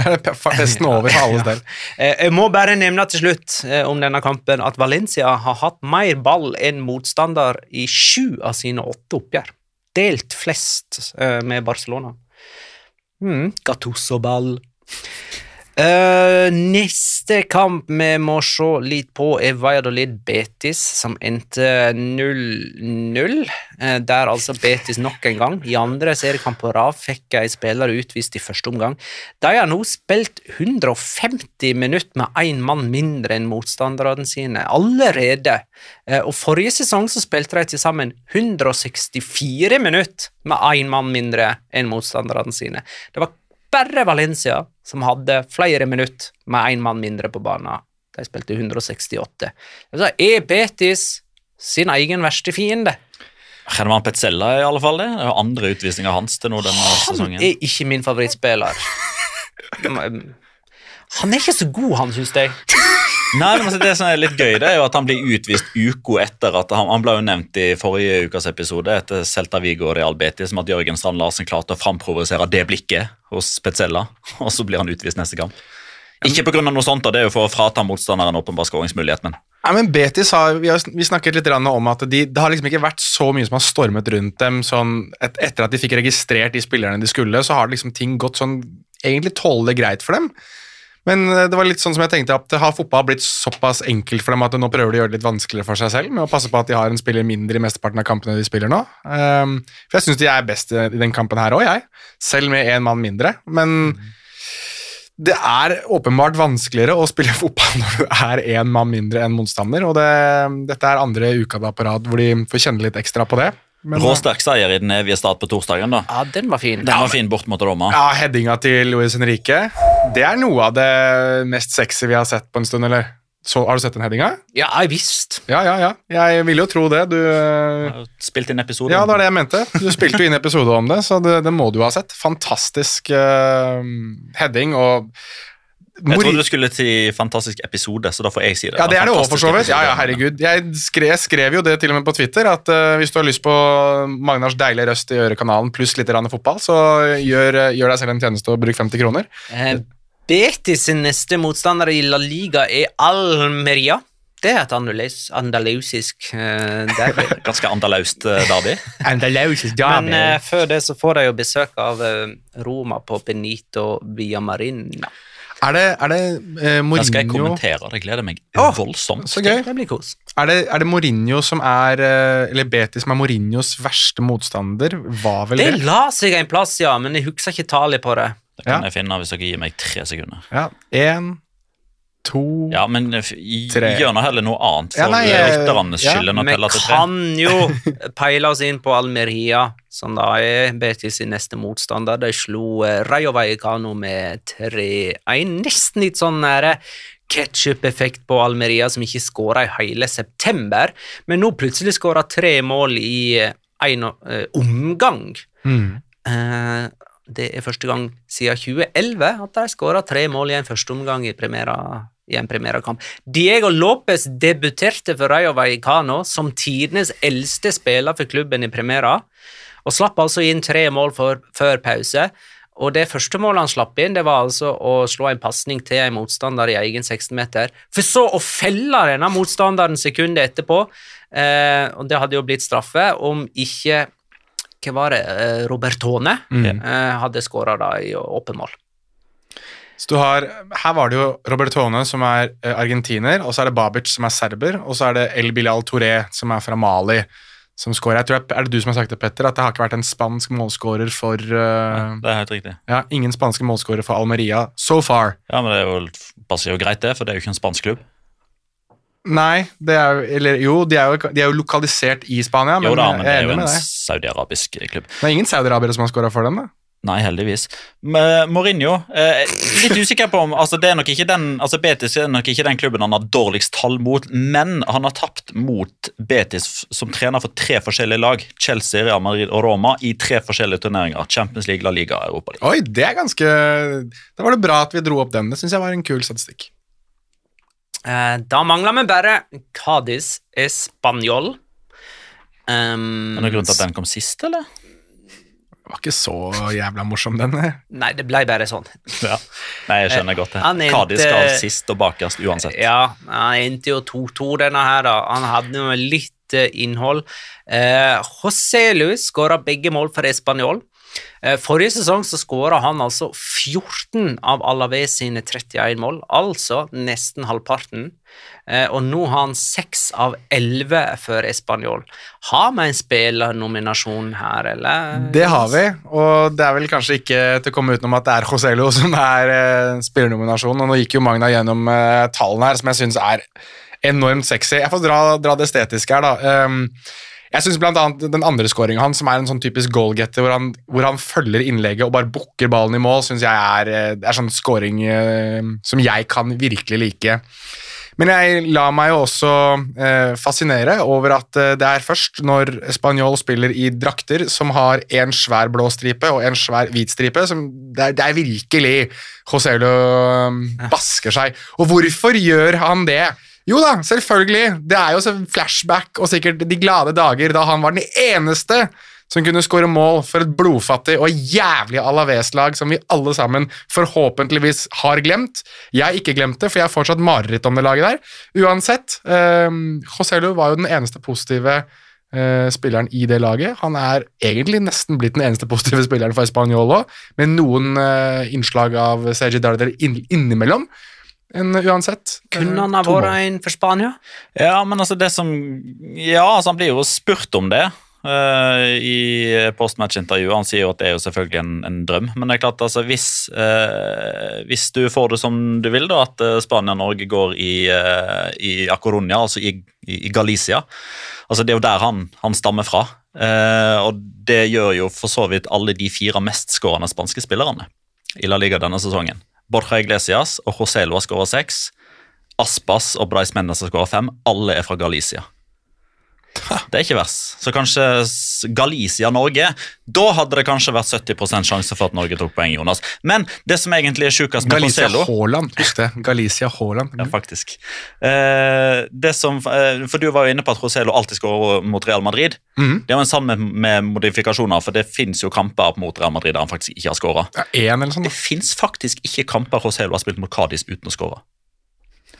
Festen [laughs] over for alles del. Eh, Jeg må bare nevne til slutt eh, om denne kampen at Valencia har hatt mer ball enn motstander i sju av sine åtte oppgjør. Delt flest eh, med Barcelona. Mm, Gattuso-ball. Eh, neste kamp vi må se litt på, er Valladolid Betis, som endte 0-0. Uh, der altså Betis nok en gang, i andre seriekamp på rad, fikk en spiller utvist i første omgang. De har nå spilt 150 minutter med én mann mindre enn motstanderne sine, allerede. Uh, Og forrige sesong så spilte de til sammen 164 minutter med én mann mindre enn motstanderne sine. Det var bare Valencia som hadde flere minutter med én mann mindre på banen. De spilte 168. Altså er Betis sin egen verste fiende. Herman Petzella i alle fall det. Det er andre utvisninger hans til nå denne Han sesongen. er ikke min favorittspiller. [laughs] Han er ikke så god, han, syns jeg. Nei, men altså, Det som er litt gøy, det er jo at han blir utvist uka etter at han, han ble jo nevnt i forrige ukas episode etter Celta Vigo og Real Betis som at Jørgen Strand Larsen klarte å framprovosere det blikket hos Petzella, [laughs] og så blir han utvist neste kamp. Ikke pga. noe sånt, da, det er jo for å frata motstanderen åpenbar skåringsmulighet, men Nei, men Betis har, vi, har, vi snakket litt om at de, det har liksom ikke vært så mye som har stormet rundt dem. Sånn, et, etter at de fikk registrert de spillerne de skulle, så har liksom ting gått sånn egentlig tålelig greit for dem. Men eh, det var litt sånn som jeg tenkte at har fotball blitt såpass enkelt for dem at nå prøver de å gjøre det litt vanskeligere for seg selv med å passe på at de har en spiller mindre i mesteparten av kampene de spiller nå. Um, for jeg syns de er best i den kampen her òg, jeg. Selv med én mann mindre. Men det er åpenbart vanskeligere å spille [laughs] fotball når du er én mann mindre enn motstander, og det, dette er andre uka på rad hvor de får kjenne litt ekstra på det. Men, råsterk seier i den evige start på torsdagen. da. Ja, den var fin. Den var fin bort mot Roma. Ja, headinga til Luis Henrique, det er noe av det mest sexy vi har sett på en stund, eller? Så, har du sett den headinga? Ja, jeg visst. Ja, ja, ja. Jeg ville jo tro det. Du Har Spilt inn episode. Ja, det var det jeg mente. Du spilte jo inn episode om det, så det, det må du ha sett. Fantastisk uh, heading og Jeg trodde du skulle til fantastisk episode, så da får jeg si det. Ja, det er det òg, for så vidt. Ja, ja, herregud. Jeg skrev, skrev jo det til og med på Twitter, at uh, hvis du har lyst på Magnars deilige røst i ørekanalen pluss litt grann fotball, så gjør, eh, gjør deg selv en tjeneste og bruk 50 kroner. Eh, Betis sin neste motstander i La Liga er Almeria. Det er et andalus, andalusisk uh, derby. [laughs] Ganske andalaust eh, derby. Men uh, før det så får de jo besøk av eh, Roma på Benito Villamarina. Er det, er det eh, Den skal jeg kommentere. Det gleder meg oh, voldsomt. Så gøy. Det blir kos. Er det, er det Mourinho som er eh, Eller Betis som er Mourinhos verste motstander? Var vel Det det? la seg en plass, ja, men jeg husker ikke tallet på det. Det kan Ja. jeg finne hvis dere gir meg tre sekunder. Ja. Én, to Ja, men eh, Tre. gjør nå heller noe annet for Ja, nei, eh, eh, lytternes ja, skyld Vi til tre. kan jo [laughs] peile oss inn på Almeria, som da er Betis sin neste motstander. De slo eh, Rayo Vallecano med 3-1. Nesten litt sånn nære ketsjup-effekt på Almeria, som ikke skåra i hele september, men nå plutselig skåra tre mål i én omgang. mm. Eh, det er første gang siden 2011 at de skåra tre mål i en første omgang i, i en Primera-kamp. Diego Lopez debuterte for Rayo Vallecano som tidenes eldste spiller for klubben i Primera, og slapp altså inn tre mål for, før pause. Og det første målet han slapp inn, det var altså å slå en pasning til en motstander i egen 16-meter, for så å felle denne motstanderen sekundet etterpå. Eh, og det hadde jo blitt straffe om ikke Hva var det? Eh, Robertone mm. hadde skåra i åpen mål. Så du har, her var det jo Robertone, som er eh, argentiner, og så er det Babic, som er serber, og så er det El Bilal Touré, som er fra Mali, som skårer. Jeg tror jeg, Er det du som har sagt det, Petter, at det har ikke vært en spansk målskårer for eh, Det er helt riktig. Ja, ingen spanske målskårere for Almeria so far. Ja, men Det er jo, passer jo greit, det, for det er jo ikke en spansk klubb. Nei, det er Eller jo, de er jo, de er jo lokalisert i Spania, men, jo da, men det er jo en saudiarabisk klubb. Det er ingen saudiarabere som har skåra for dem, da. Nei, heldigvis. Men Mourinho eh, Litt usikker på om altså det er nok ikke den, altså Betis er nok ikke den klubben han har dårligst tall mot, men han har tapt mot Betis som trener for tre forskjellige lag. Chelsea, Real Madrid og Roma i tre forskjellige turneringer. Champions League, La Liga Europa League. Oi, det er ganske Da var det bra at vi dro opp den. Det syns jeg var en kul statistikk. Eh, da mangler vi bare Cádiz Español. Um, Er det noen grunn til at den kom sist, eller? Det var ikke så jævla morsom, den. Nei, det ble bare sånn. [laughs] Ja. Nei, jeg skjønner godt det. Endte- skal sist og bakerst uansett. Ja, han endte jo 2-2, denne her. da. Han hadde jo litt eh, innhold. Eh, Joselu skåra begge mål for Español. Eh, forrige sesong så skåra han altså 14 av Alaves sine 31 mål, altså nesten halvparten. Eh, og nå har han 6 av 11 for Español. Har vi en spillernominasjon her, eller? Det har vi, og det er vel kanskje ikke til å komme utenom at det er Joselo [laughs] som er eh, spillernominasjonen. Og nå gikk jo Magna gjennom tallene her, som jeg syns er enormt sexy. Jeg får dra, dra det estetiske her, da. Um, jeg synes blant annet Den andre skåringen hans, som er en sånn typisk goalgetter, hvor han, hvor han følger innlegget og bare bukker ballen i mål, syns jeg er, eh, er sånn scoring eh, som jeg kan virkelig like. Men jeg lar meg jo også eh, fascinere over at eh, det er først når Spanjol spiller i drakter som har en svær blå stripe og en svær hvit stripe, som det er, det er virkelig Joselo eh, basker seg. Og hvorfor gjør han det? Jo da, selvfølgelig. Det er jo så flashback og sikkert de glade dager da han var den eneste som kunne skåre mål for et blodfattig og jævlig Alaves-lag som vi alle sammen forhåpentligvis har glemt. Jeg har ikke glemt det, for jeg har fortsatt mareritt om det laget der. Uansett, eh, Joselu var jo den eneste positive eh, spilleren i det laget. Han er egentlig nesten blitt den eneste positive spilleren for Spanjol òg, med noen eh, innslag av Sergi Darder inn, innimellom. Men uansett eh, Kunne han ha vært en for Spania? Ja, men altså det som Ja, altså han blir jo spurt om det eh, i postmatch-intervjuet. Han sier jo at det er jo selvfølgelig en, en drøm, men det er klart altså hvis, eh, hvis du får det som du vil, da, at eh, Spania og Norge går i, uh, i A altså i, i, i Galicia altså Det er jo der han, han stammer fra. Eh, og det gjør jo for så vidt alle de fire mestskårende spanske spillerne i La Liga denne sesongen. Borja Iglesias og José Lo skårer seks. Aspas og Brais Mendes skårer fem. Alle er fra Galicia. Det er ikke verst. Så kanskje Galicia-Norge Da hadde det kanskje vært 70% sjanse for at Norge tok poeng, Jonas. Men det som egentlig er sjukest med Galicia José Lo Haaland. Husk det. Galicia Haaland. ja, faktisk. Eh, det som, eh, for Du var jo inne på at Roselo alltid skårer mot Real Madrid. Mhm. Det er jo en sammen med, med modifikasjoner, for det fins jo kamper mot Real Madrid der han faktisk ikke har skåra. Ja, sånn. Det fins faktisk ikke kamper Roselo har spilt mot Cádiz uten å skåre.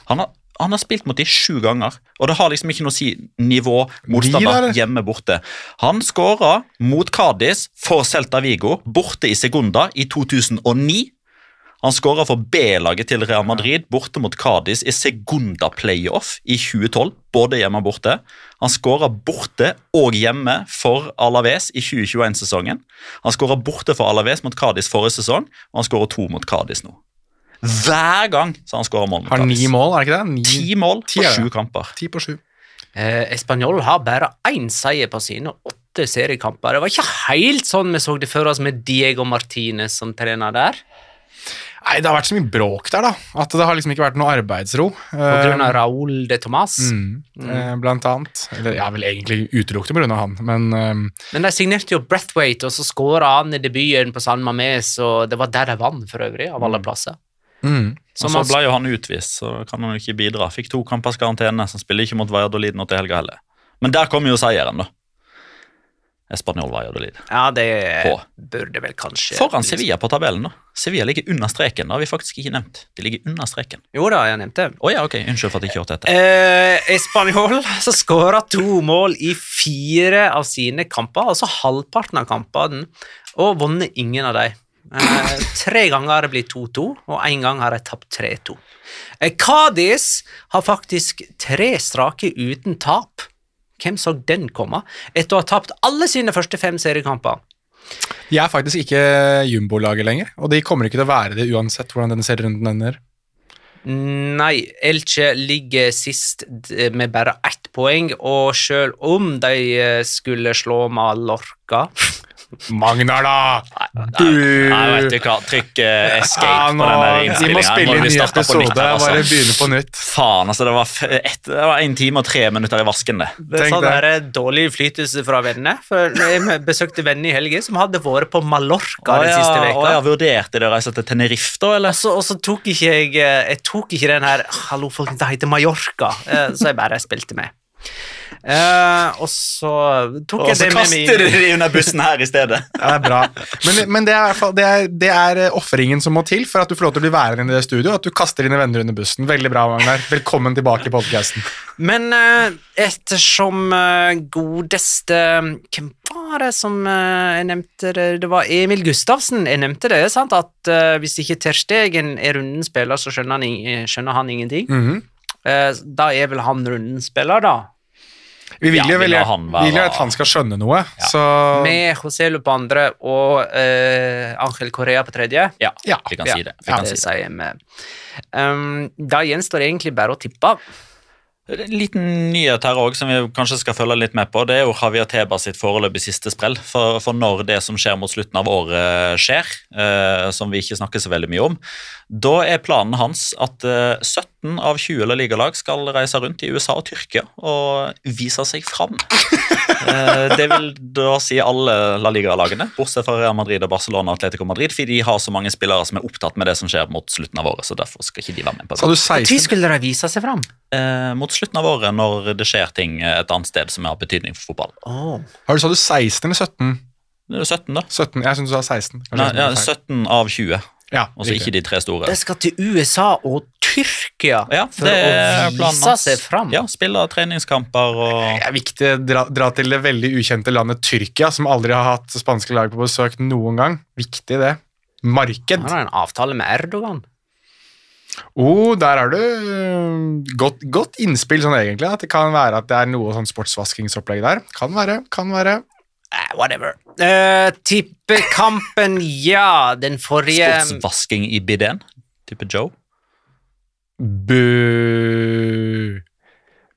Han har, han har spilt mot de sju ganger, og det har liksom ikke noe å si nivå, motstander, hjemme, borte. Han skåra mot Cádiz for Celta Vigo, borte i Segunda i 2009. Han skåra for B-laget til Real Madrid borte mot Cádiz i Segunda playoff i 2012, både hjemme og borte. Han skåra borte og hjemme for Alaves i 2021-sesongen. Han skåra borte for Alaves mot Cádiz forrige sesong, og han skårer to mot Cádiz nå. Hver gang så han skårer mål Har ni mål, er det ikke det? Ni, Ti mål på sju kamper. ti på sju. Eh, Español har bare én seier på sine åtte seriekamper. Det var ikke helt sånn vi så det før oss med Diego Martinez som trener der. Nei, Det har vært så mye bråk der, da. At det har liksom ikke vært noe arbeidsro. Av Eh, Raúl de Tomàs? mm, eh, blant annet. Eller ja, vel egentlig utelukkende av han, men eh, Men de signerte jo Breathwaite, og så skåra han i debuten på San Mames, og det var der de vant, for øvrig, av alle plasser. Mm. Og så ble jo han utvist, så kan han jo ikke bidra. Fikk to kampers karantene, så han spiller ikke mot Valladolid nå til helga heller. Men der kommer jo seieren, da. Español Valladolid. Ja, det På. burde vel kanskje Foran Sevilla på tabellen. da. Sevilla ligger under streken. Det har vi faktisk ikke nevnt. De ligger under streken. Jo da, jeg nevnte det. Oh, ja, ok. Unnskyld for at jeg ikke hørte etter. Eh, Espanol som skåra to mål i fire av sine kamper, altså halvparten av kampene, og vunnet ingen av dem. Eh, tre ganger har det blitt 2-2, og én gang har de tapt 3-2. Eh, Cádiz har faktisk tre strake uten tap. Hvem så den komme? Etter å ha tapt alle sine første fem seriekamper. De er faktisk ikke jumbolaget lenger, og de kommer ikke til å være det uansett hvordan denne serierunden ender. Nei, Elche ligger sist med bare ett poeng, og selv om de eh, skulle slå Mallorca Magnar, da! Nei, vet du hva. Trykk uh, escape Ja, på nå, den der vi må spille inn ny episode. nytt her, altså. Bare begynne på nytt. Faen, altså. Det var, et, det var en time og tre minutter i vasken, det. Det er Tenk sånn deg. der dårlig innflytelse fra vennene. For Jeg besøkte venner i helgen som hadde vært på Mallorca den siste Å veka. ja, vurderte de å reise til Tenerife, da, eller? Og så, og så tok ikke jeg eh, Jeg tok ikke den her Hallo, folkens, det heter Mallorca. Eh, Så jeg bare spilte med. Eh, og så tok Og jeg det med kaster meg de de under bussen her i stedet. [laughs] Ja, det er bra. Men, men det er, i det er, det er eh, ofringen som må til for at du får lov til å bli værende i det studioet. At du kaster dine venner under bussen. Veldig bra, Magnar. Velkommen tilbake i podkasten. Men eh, ettersom eh, godeste Hvem var det som eh, jeg nevnte det? Det var Emil Gustavsen jeg nevnte det. sant? At eh, hvis ikke Terstegen er rundens spiller, så skjønner han, skjønner han ingenting. Mhm. Eh, da er vel han rundens spiller, da. Vi vil jo ja, vil han være- vil at han skal skjønne noe, så Med José Lu på andre og eh, Angel Correa på tredje. Ja, Ja. vi kan Ja, si det. Vi Ja, kan det si det. Um, da gjenstår det egentlig bare å tippe. En liten nyhet her også, som vi kanskje skal følge litt med på, det er jo Javier Teba sitt foreløpig siste sprell. For, for når det som skjer mot slutten av året skjer, eh, som vi ikke snakker så veldig mye om, da er planen hans at eh, 17 av 20 eller Liga-lag skal reise rundt i USA og Tyrkia og vise seg fram. Eh, det vil da si alle La Liga-lagene, bortsett fra Real Madrid og Barcelona og Atletico Madrid, fordi de har så mange spillere som er opptatt med det som skjer mot slutten av året. så derfor skal ikke de være med på det. Når skulle de vise seg fram? Eh, mot slutten av året, når det skjer ting et annet sted som har betydning for fotball. Oh. Har du Sa du 16 eller 17? Det er 17, da. 17, Jeg syns du sa 16. Kanskje Nei, ja, 17 av 20, Ja, altså ikke de tre store. De skal til USA og Tyrkia Ja, for det å vise seg fram. Ja, spille treningskamper og Det er viktig å dra, dra til det veldig ukjente landet Tyrkia, som aldri har hatt spanske lag på besøk noen gang. Viktig, det. Marked. Han har en avtale med Erdogan. Oh, der er du øh, godt, godt innspill sånn egentlig, at det kan være at det er noe sånn sportsvaskingsopplegg der. Kan være, kan være. Eh, whatever. Uh, tippekampen, ja. Den forrige sportsvasking i bidén. Type Joe. Bø...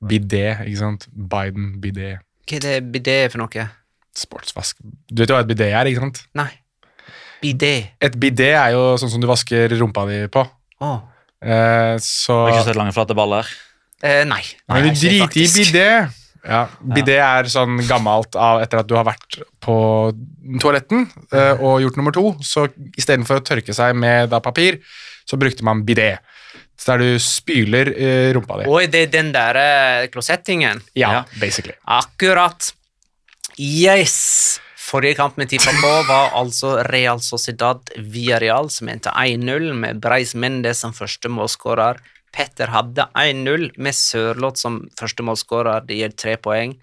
Bidé, ikke sant? Biden, bidé. Hva er det bidé for noe? Sportsvask. Du vet jo hva et bidé er, ikke sant? Nei. Bidé. Et bidé er jo sånn som du vasker rumpa di på. Oh. Eh, så Har ikke sett lange, flate baller. Eh, nei. Men du driter i bidé. Ja, Bidé er sånn gammelt av etter at du har vært på toaletten eh, og gjort nummer to. Så istedenfor å tørke seg med da, papir, så brukte man bidé. Så der du spyler eh, rumpa di. Oi, det er den der eh, klosettingen. Ja, Ja. basically. Akkurat. Yes! Forrige kamp vi tippa på, var altså Real Sociedad Villarreal, som endte 1-0 med Breis Mendes som første målskårer. Petter hadde 1-0 med Sørloth som førstemålsskårer. Det gir tre poeng.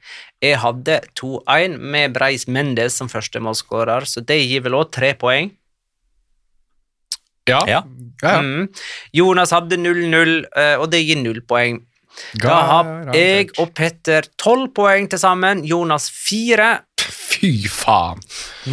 Jeg hadde 2-1 med Breis Mendes som førstemålsskårer, så det gir vel òg tre poeng. Ja. Ja. ja, ja. Mm. Jonas hadde 0-0, eh, og det gir null poeng. Da har jeg og Petter tolv poeng til sammen. Jonas fire. Fy faen.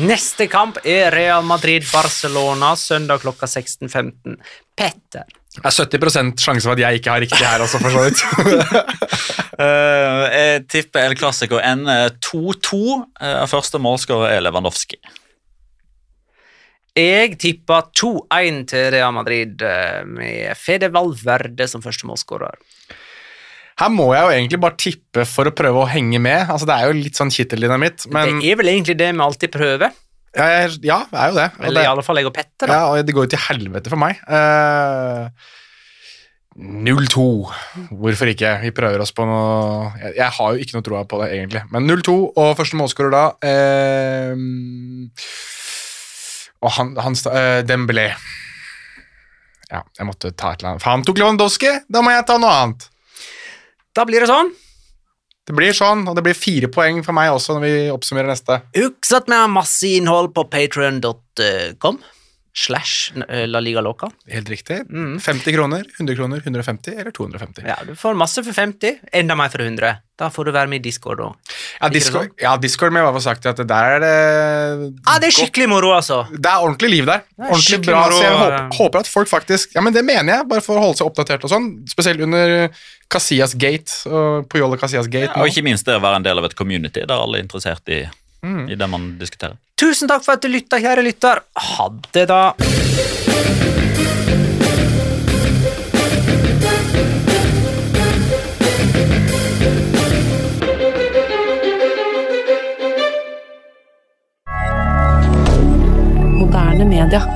Neste kamp er Real Madrid-Barcelona søndag klokka 16.15. Petter. Det er 70% sjanse for at jeg ikke har riktig her også, for så vidt. [laughs] Eh, jeg tipper El Clásico ender 2-2. Uh, første målskårer er Lewandowski. Jeg tippa 2-1 til Real Madrid eh, med Fede Valverde som første målskårer. Her må jeg jo egentlig bare tippe for å prøve å henge med. Altså, Det er jo litt sånn kitteldynamitt, men Det er vel egentlig det vi alltid prøver. Ja, jeg, ja, det er jo det. Eller det i alle fall jeg og Petter. da. Ja, og det går jo til helvete for meg. Uh, 0-2. Hvorfor ikke? Vi prøver oss på noe Jeg, jeg har jo ikke noe troa på det, egentlig. Men 0-2, og første målskårer da eh, Og han, han eh, Dembélé. Ja, jeg måtte ta et eller annet. For han tok Lewandowski, da må jeg ta noe annet. Da blir det sånn. Det blir sånn, og det blir fire poeng for meg også når vi oppsummerer neste. Husk at vi har masse innhold på patrion.com slash eh, La Liga Loca. Helt riktig. 50 kroner, 100 kroner, 150 eller 250. Ja, du får masse for 50, enda mer for 100. Da får du være med i Discord òg. Ja, Discord, ja, Discord med bare sagt at der er det Ah, det er skikkelig moro, altså. Det er ordentlig liv der. er Ordentlig bra. moro, Så jeg håper, håper at folk faktisk Ja, men det mener jeg, bare for å holde seg oppdatert og sånn. Spesielt under Casillas Gate og Casillas Gate. Og ikke minst det å være en del av et community der alle er interessert i, i det man diskuterer. Tusen takk for at du lytta, kjære lytter. Ha det, da. Moderne.